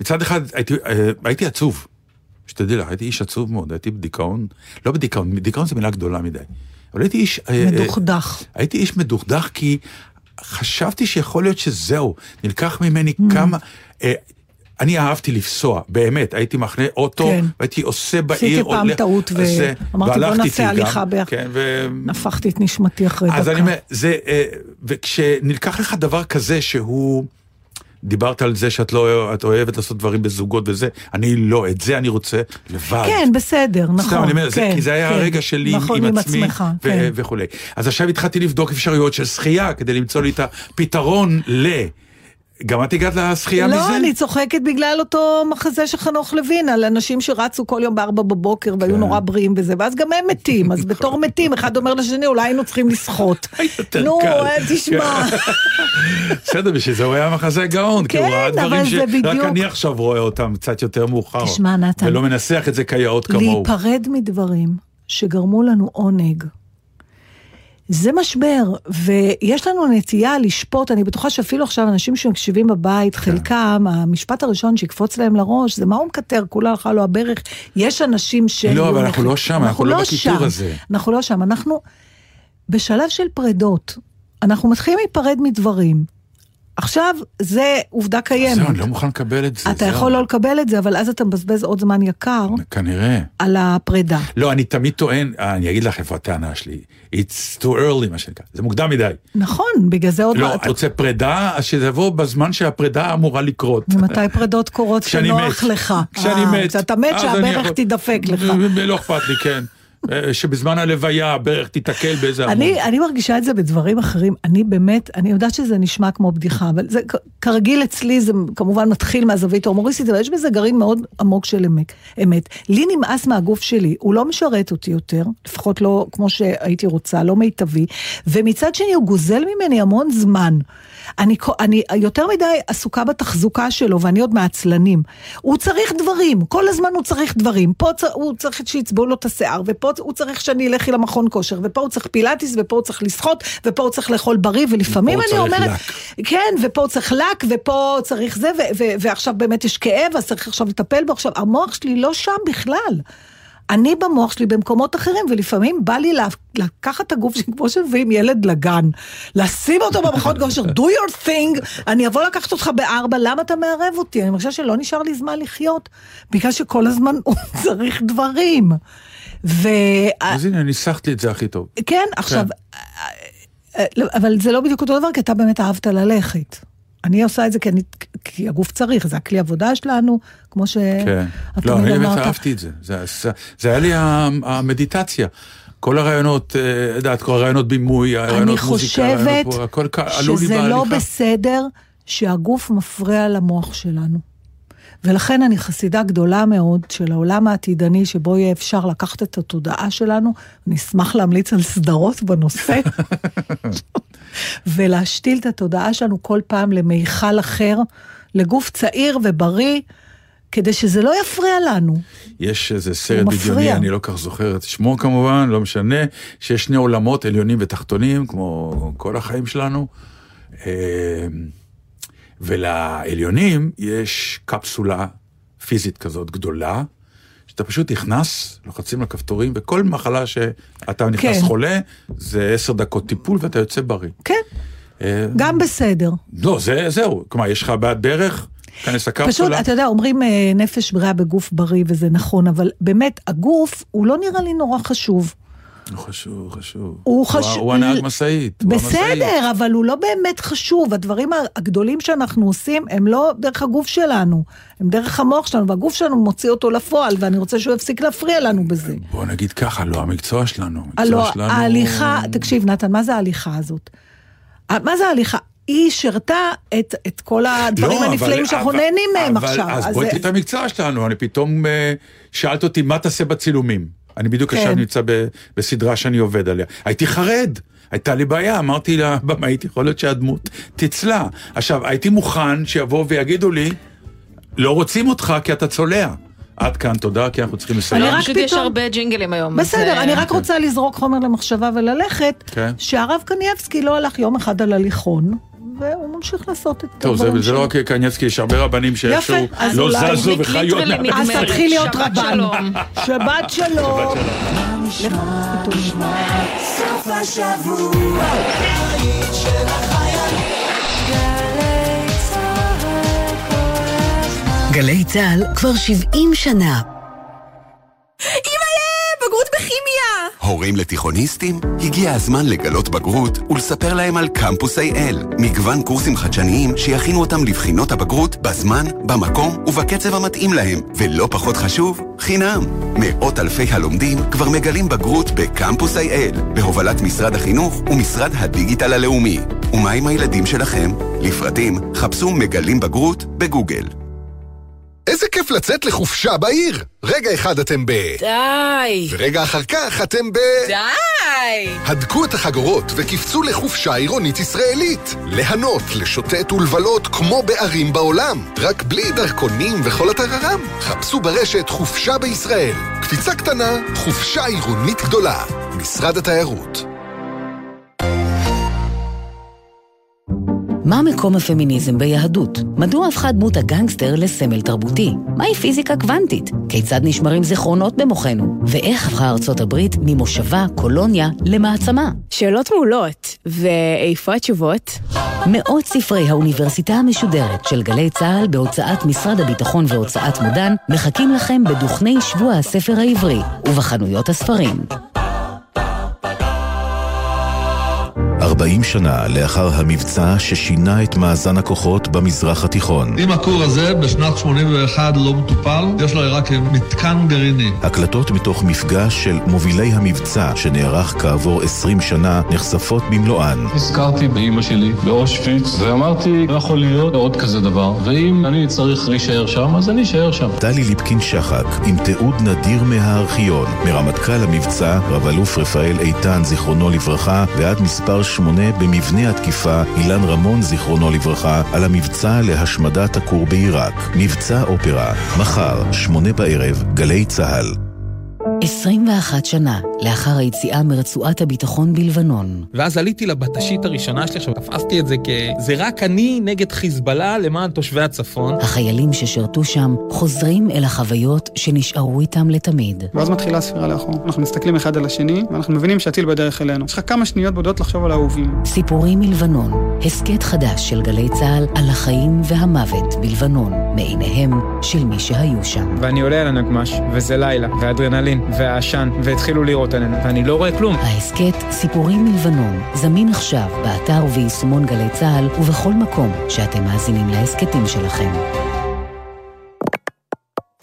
S5: מצד אחד הייתי, אה, הייתי עצוב, שתדעי לך, הייתי איש עצוב מאוד, הייתי בדיכאון, לא בדיכאון, דיכאון זו מילה גדולה מדי, אבל הייתי איש... אה, אה,
S3: מדוכדך.
S5: הייתי איש מדוכדך כי חשבתי שיכול להיות שזהו, נלקח ממני
S3: Mm.
S5: כמה... אני אהבתי לפסוע, באמת, הייתי מחנה אוטו,
S3: כן.
S5: והייתי עושה בעיר,
S3: עשיתי פעם
S5: הולך-
S3: טעות
S5: זה,
S3: ואמרתי בוא נעשה הליכה ביחד.
S5: כן, ו...
S3: הפכתי את נשמתי אחרי דקה.
S5: אז אני אומר, זה, אה, וכשנלקח לך דבר כזה שהוא, דיברת על זה שאת לא, את אוהבת לעשות דברים בזוגות וזה, אני לא, את זה אני רוצה לבד.
S3: כן, בסדר, נכון.
S5: סתם, אני אומר, זה,
S3: כן,
S5: כי זה היה
S3: כן.
S5: הרגע שלי
S3: נכון,
S5: עם
S3: עם
S5: עצמי
S3: עצמך,
S5: ו-
S3: כן.
S5: וכולי. אז עכשיו התחלתי לבדוק אפשרויות של שחייה כדי למצוא לי את הפתרון ל... גם את הגעת לשחייה מזה?
S3: לא, אני צוחקת בגלל אותו מחזה של חנוך לוין, על אנשים שרצו כל יום בארבע בבוקר והיו
S5: כן.
S3: נורא בריאים וזה, ואז גם הם מתים, אז בתור מתים, אחד אומר לשני, אולי היינו צריכים לשחות. נו. אה, תשמע.
S5: בסדר, בשביל זה הוא היה מחזה גאון, כי הוא
S3: כן,
S5: ראה דברים שרק
S3: בדיוק-
S5: אני עכשיו רואה אותם קצת יותר מאוחר.
S3: תשמע, נתן.
S5: ולא מנסח את זה כיאות כמוהו.
S3: להיפרד מדברים שגרמו לנו עונג. זה משבר, ויש לנו נטייה לשפוט, אני בטוחה שאפילו עכשיו אנשים שמקשיבים בבית,
S5: כן.
S3: חלקם, המשפט הראשון שיקפוץ להם לראש, זה מה הוא מקטר, כולה הלכה לו הברך. יש אנשים ש...
S5: לא, אבל אנחנו לא שם, אנחנו לא בקיטור
S3: שם.
S5: הזה.
S3: אנחנו לא שם, אנחנו בשלב של פרדות. אנחנו מתחילים להיפרד מדברים. עכשיו, זה עובדה קיימת.
S5: זהו, אני לא מוכן לקבל את זה.
S3: אתה
S5: זהו.
S3: יכול לא לקבל את זה, אבל אז אתה מבזבז עוד זמן יקר
S5: כנראה.
S3: על הפרידה.
S5: לא, אני תמיד טוען, אני אגיד לך איפה הטענה שלי. It's too early, מה שנקרא. זה מוקדם מדי.
S3: נכון, בגלל זה עוד
S5: לא, את רוצה פרידה, אז שזה יבוא בזמן שהפרידה אמורה לקרות.
S3: ומתי פרידות קורות. כשנוח לך?
S5: כשאני
S3: אה,
S5: מת.
S3: כשאתה מת שהברך תדפק לך.
S5: לא אכפת לי, כן. אה, שבזמן הלוויה הברך תיתקל באיזה עמוד.
S3: אני, אני מרגישה את זה בדברים אחרים, אני באמת, אני יודעת שזה נשמע כמו בדיחה, אבל זה כרגיל אצלי, זה כמובן מתחיל מהזווית ההומוריסטית, אבל יש בזה גרעין מאוד עמוק של אמת. אמת. לי נמאס מהגוף שלי, הוא לא משרת אותי יותר, לפחות לא כמו שהייתי רוצה, לא מיטבי, ומצד שני הוא גוזל ממני המון זמן. אני, אני יותר מדי עסוקה בתחזוקה שלו, ואני עוד מעצלנים. הוא צריך דברים, כל הזמן הוא צריך דברים. פה צ... הוא צריך שיצבעו לו את השיער, ופה הוא צריך שאני אלך למכון כושר, ופה הוא צריך פילאטיס, ופה הוא צריך לשחות, ופה הוא צריך לאכול בריא, ולפעמים
S5: ופה
S3: אני
S5: הוא צריך
S3: אומרת... כן, ופה הוא צריך לק, ופה צריך זה, ו- ו- ועכשיו באמת יש כאב, אז צריך עכשיו לטפל בו. עכשיו, המוח שלי לא שם בכלל. אני במוח שלי במקומות אחרים, ולפעמים בא לי לקחת את הגוף שלי, כמו שמביאים ילד לגן, לשים אותו במכון כושר, do your thing, אני אבוא לקחת אותך בארבע, למה אתה מערב אותי? אני חושבת שלא נשאר לי זמן לחיות, בגלל שכל הזמן הוא צריך דברים. ו...
S5: אז הנה, ניסחת לי את זה הכי טוב.
S3: כן, עכשיו, אה, לא, אבל זה לא בדיוק אותו דבר, כי אתה באמת אהבת ללכת. אני עושה את זה כי, אני, כי הגוף צריך, זה הכלי עבודה שלנו, כמו שאת
S5: כן. לא,
S3: תמיד
S5: אני באמת
S3: אמרת.
S5: אהבתי את זה. זה- זה- זה היה לי המדיטציה. כל הרעיונות, אה, יודעת, כל הרעיונות בימוי, הרעיונות
S3: אני
S5: מוזיקה,
S3: חושבת
S5: הרעיונות פה, הכל עלו לי
S3: שזה לא
S5: בהליכה.
S3: בסדר שהגוף מפריע למוח שלנו. ולכן אני חסידה גדולה מאוד של העולם העתידני, שבו יהיה אפשר לקחת את התודעה שלנו, אני אשמח להמליץ על סדרות בנושא, ולהשתיל את התודעה שלנו כל פעם למיכל אחר, לגוף צעיר ובריא, כדי שזה לא יפריע לנו.
S5: יש איזה סרט בדיוני. אני לא כך זוכר את שמו כמובן, לא משנה, שיש שני עולמות עליונים ותחתונים, כמו כל החיים שלנו. ולעליונים יש קפסולה פיזית כזאת גדולה, שאתה פשוט נכנס, לוחצים על כפתורים, וכל מחלה שאתה נכנס
S3: כן.
S5: חולה, זה עשר דקות טיפול ואתה יוצא בריא.
S3: כן,
S5: אה,
S3: גם בסדר.
S5: לא, זה, זהו. כלומר, יש לך בעיית ברך, כנס
S3: פשוט. אתה יודע, אומרים אה, נפש בריאה בגוף בריא, וזה נכון, אבל באמת, הגוף, הוא לא נראה לי נורא חשוב.
S5: הוא חשוב, חשוב.
S3: הוא חשוב.
S5: הוא הנהג משאית.
S3: בסדר, אבל הוא לא באמת חשוב. הדברים הגדולים שאנחנו עושים הם לא דרך הגוף שלנו, הם דרך המוח שלנו, והגוף שלנו מוציא אותו לפועל, ואני רוצה שהוא יפסיק להפריע לנו בזה.
S5: בוא נגיד ככה, לא המקצוע שלנו. המקצוע
S3: הלוא
S5: שלנו...
S3: ההליכה, תקשיב נתן, מה זה ההליכה הזאת? מה זה ההליכה? היא שירתה את, את כל הדברים
S5: לא,
S3: הנפלאים שאנחנו נהנים מהם
S5: אבל-
S3: עכשיו.
S5: אז
S3: אז
S5: בואי תראי את המקצוע שלנו, אני פתאום אה, שאלת אותי, מה תעשה בצילומים? אני בדיוק
S3: כן.
S5: עכשיו נמצא ב- בסדרה שאני עובד עליה. הייתי חרד. הייתה לי בעיה, אמרתי לבמאית, יכול להיות שהדמות תצלע. עכשיו, הייתי מוכן שיבואו ויגידו לי, לא רוצים אותך כי אתה צולע. עד כאן, תודה, כי אנחנו צריכים לסיים.
S3: אני
S4: לא,
S3: רק
S4: פשוט יש
S3: פתאום-
S4: הרבה ג'ינגלים היום.
S3: בסדר,
S4: אה,
S3: אני רק רוצה לזרוק חומר למחשבה וללכת,
S5: כן.
S3: שהרב קנייבסקי לא הלך יום אחד על הליכון, והוא ממשיך לעשות את
S5: טוב, זה,
S3: הדברים
S5: זה לא
S3: שלו.
S5: רק קניאצקי, יש הרבה רבנים שאיכשהו לא זזו וחיו עוד
S4: ליטרלי
S5: מעט.
S3: אז. תתחיל להיות
S4: שבת
S3: רבן.
S4: שלום.
S3: שבת שלום.
S2: סוף השבוע, הבית של החיילים. גלי צהל כל הזמן.
S1: גלי צה"ל כבר 70 שנה.
S8: בכימיה!
S9: הורים לתיכוניסטים? הגיע הזמן לגלות בגרות ולספר להם על קמפוס איי-אל. מגוון קורסים חדשניים שיכינו אותם לבחינות הבגרות בזמן, במקום ובקצב המתאים להם. ולא פחות חשוב, חינם. מאות אלפי הלומדים כבר מגלים בגרות בקמפוס איי-אל, בהובלת משרד החינוך ומשרד הדיגיטל הלאומי. ומה עם הילדים שלכם? לפרטים, חפשו מגלים בגרות בגוגל.
S10: איזה כיף לצאת לחופשה בעיר! רגע אחד אתם ב...
S8: די!
S10: ורגע אחר כך אתם ב...
S8: די!
S10: הדקו את החגורות וקפצו לחופשה עירונית ישראלית. ליהנות, לשוטט ולבלות כמו בערים בעולם. רק בלי דרכונים וכל הטררם. חפשו ברשת חופשה בישראל. קפיצה קטנה, חופשה עירונית גדולה. משרד התיירות.
S1: מה מקום הפמיניזם ביהדות? מדוע הפכה דמות הגנגסטר לסמל תרבותי? מהי פיזיקה קוונטית? כיצד נשמרים זיכרונות במוחנו? ואיך הפכה ארצות הברית ממושבה, קולוניה, למעצמה?
S8: שאלות מעולות, ואיפה התשובות?
S1: מאות ספרי האוניברסיטה המשודרת של גלי צה"ל בהוצאת משרד הביטחון והוצאת מודן מחכים לכם בדוכני שבוע הספר העברי ובחנויות הספרים.
S11: 40 שנה לאחר המבצע ששינה את מאזן הכוחות במזרח התיכון.
S12: אם הכור הזה בשנת 81 לא מטופל, יש לו רק מתקן גרעיני.
S11: הקלטות מתוך מפגש של מובילי המבצע שנערך כעבור 20 שנה נחשפות במלואן.
S13: הזכרתי באימא שלי באושוויץ ואמרתי, לא יכול להיות עוד כזה דבר, ואם אני צריך להישאר שם, אז אני אשאר שם.
S11: טלי ליפקין שחק עם תיעוד נדיר מהארכיון, מרמטכ"ל המבצע, רב אלוף רפאל איתן זיכרונו לברכה ועד מספר שמונה במבנה התקיפה אילן רמון זיכרונו לברכה על המבצע להשמדת הכור בעיראק. מבצע אופרה, מחר, שמונה בערב, גלי צה"ל.
S1: 21 שנה לאחר היציאה מרצועת הביטחון בלבנון.
S14: ואז עליתי לבטשית הראשונה שלי, עכשיו תפסתי את זה כ... זה רק אני נגד חיזבאללה למען תושבי הצפון.
S1: החיילים ששירתו שם חוזרים אל החוויות שנשארו איתם לתמיד.
S15: ואז מתחילה הספירה לאחור. אנחנו מסתכלים אחד על השני, ואנחנו מבינים שהטיל בדרך אלינו. יש לך כמה שניות בודדות לחשוב על האהובים.
S1: סיפורים מלבנון, הסכת חדש של גלי צה"ל על החיים והמוות בלבנון, מעיניהם של מי שהיו שם.
S16: ואני עולה על הנגמש, וזה לילה, ואדרנלין, והעשן, והתחילו לירות עלינו, ואני לא רואה כלום.
S1: ההסכת סיפורים מלבנון זמין עכשיו באתר וביישומון גלי צה"ל ובכל מקום שאתם מאזינים להסכתים שלכם.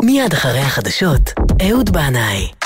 S1: מיד אחרי החדשות, אהוד בנאי.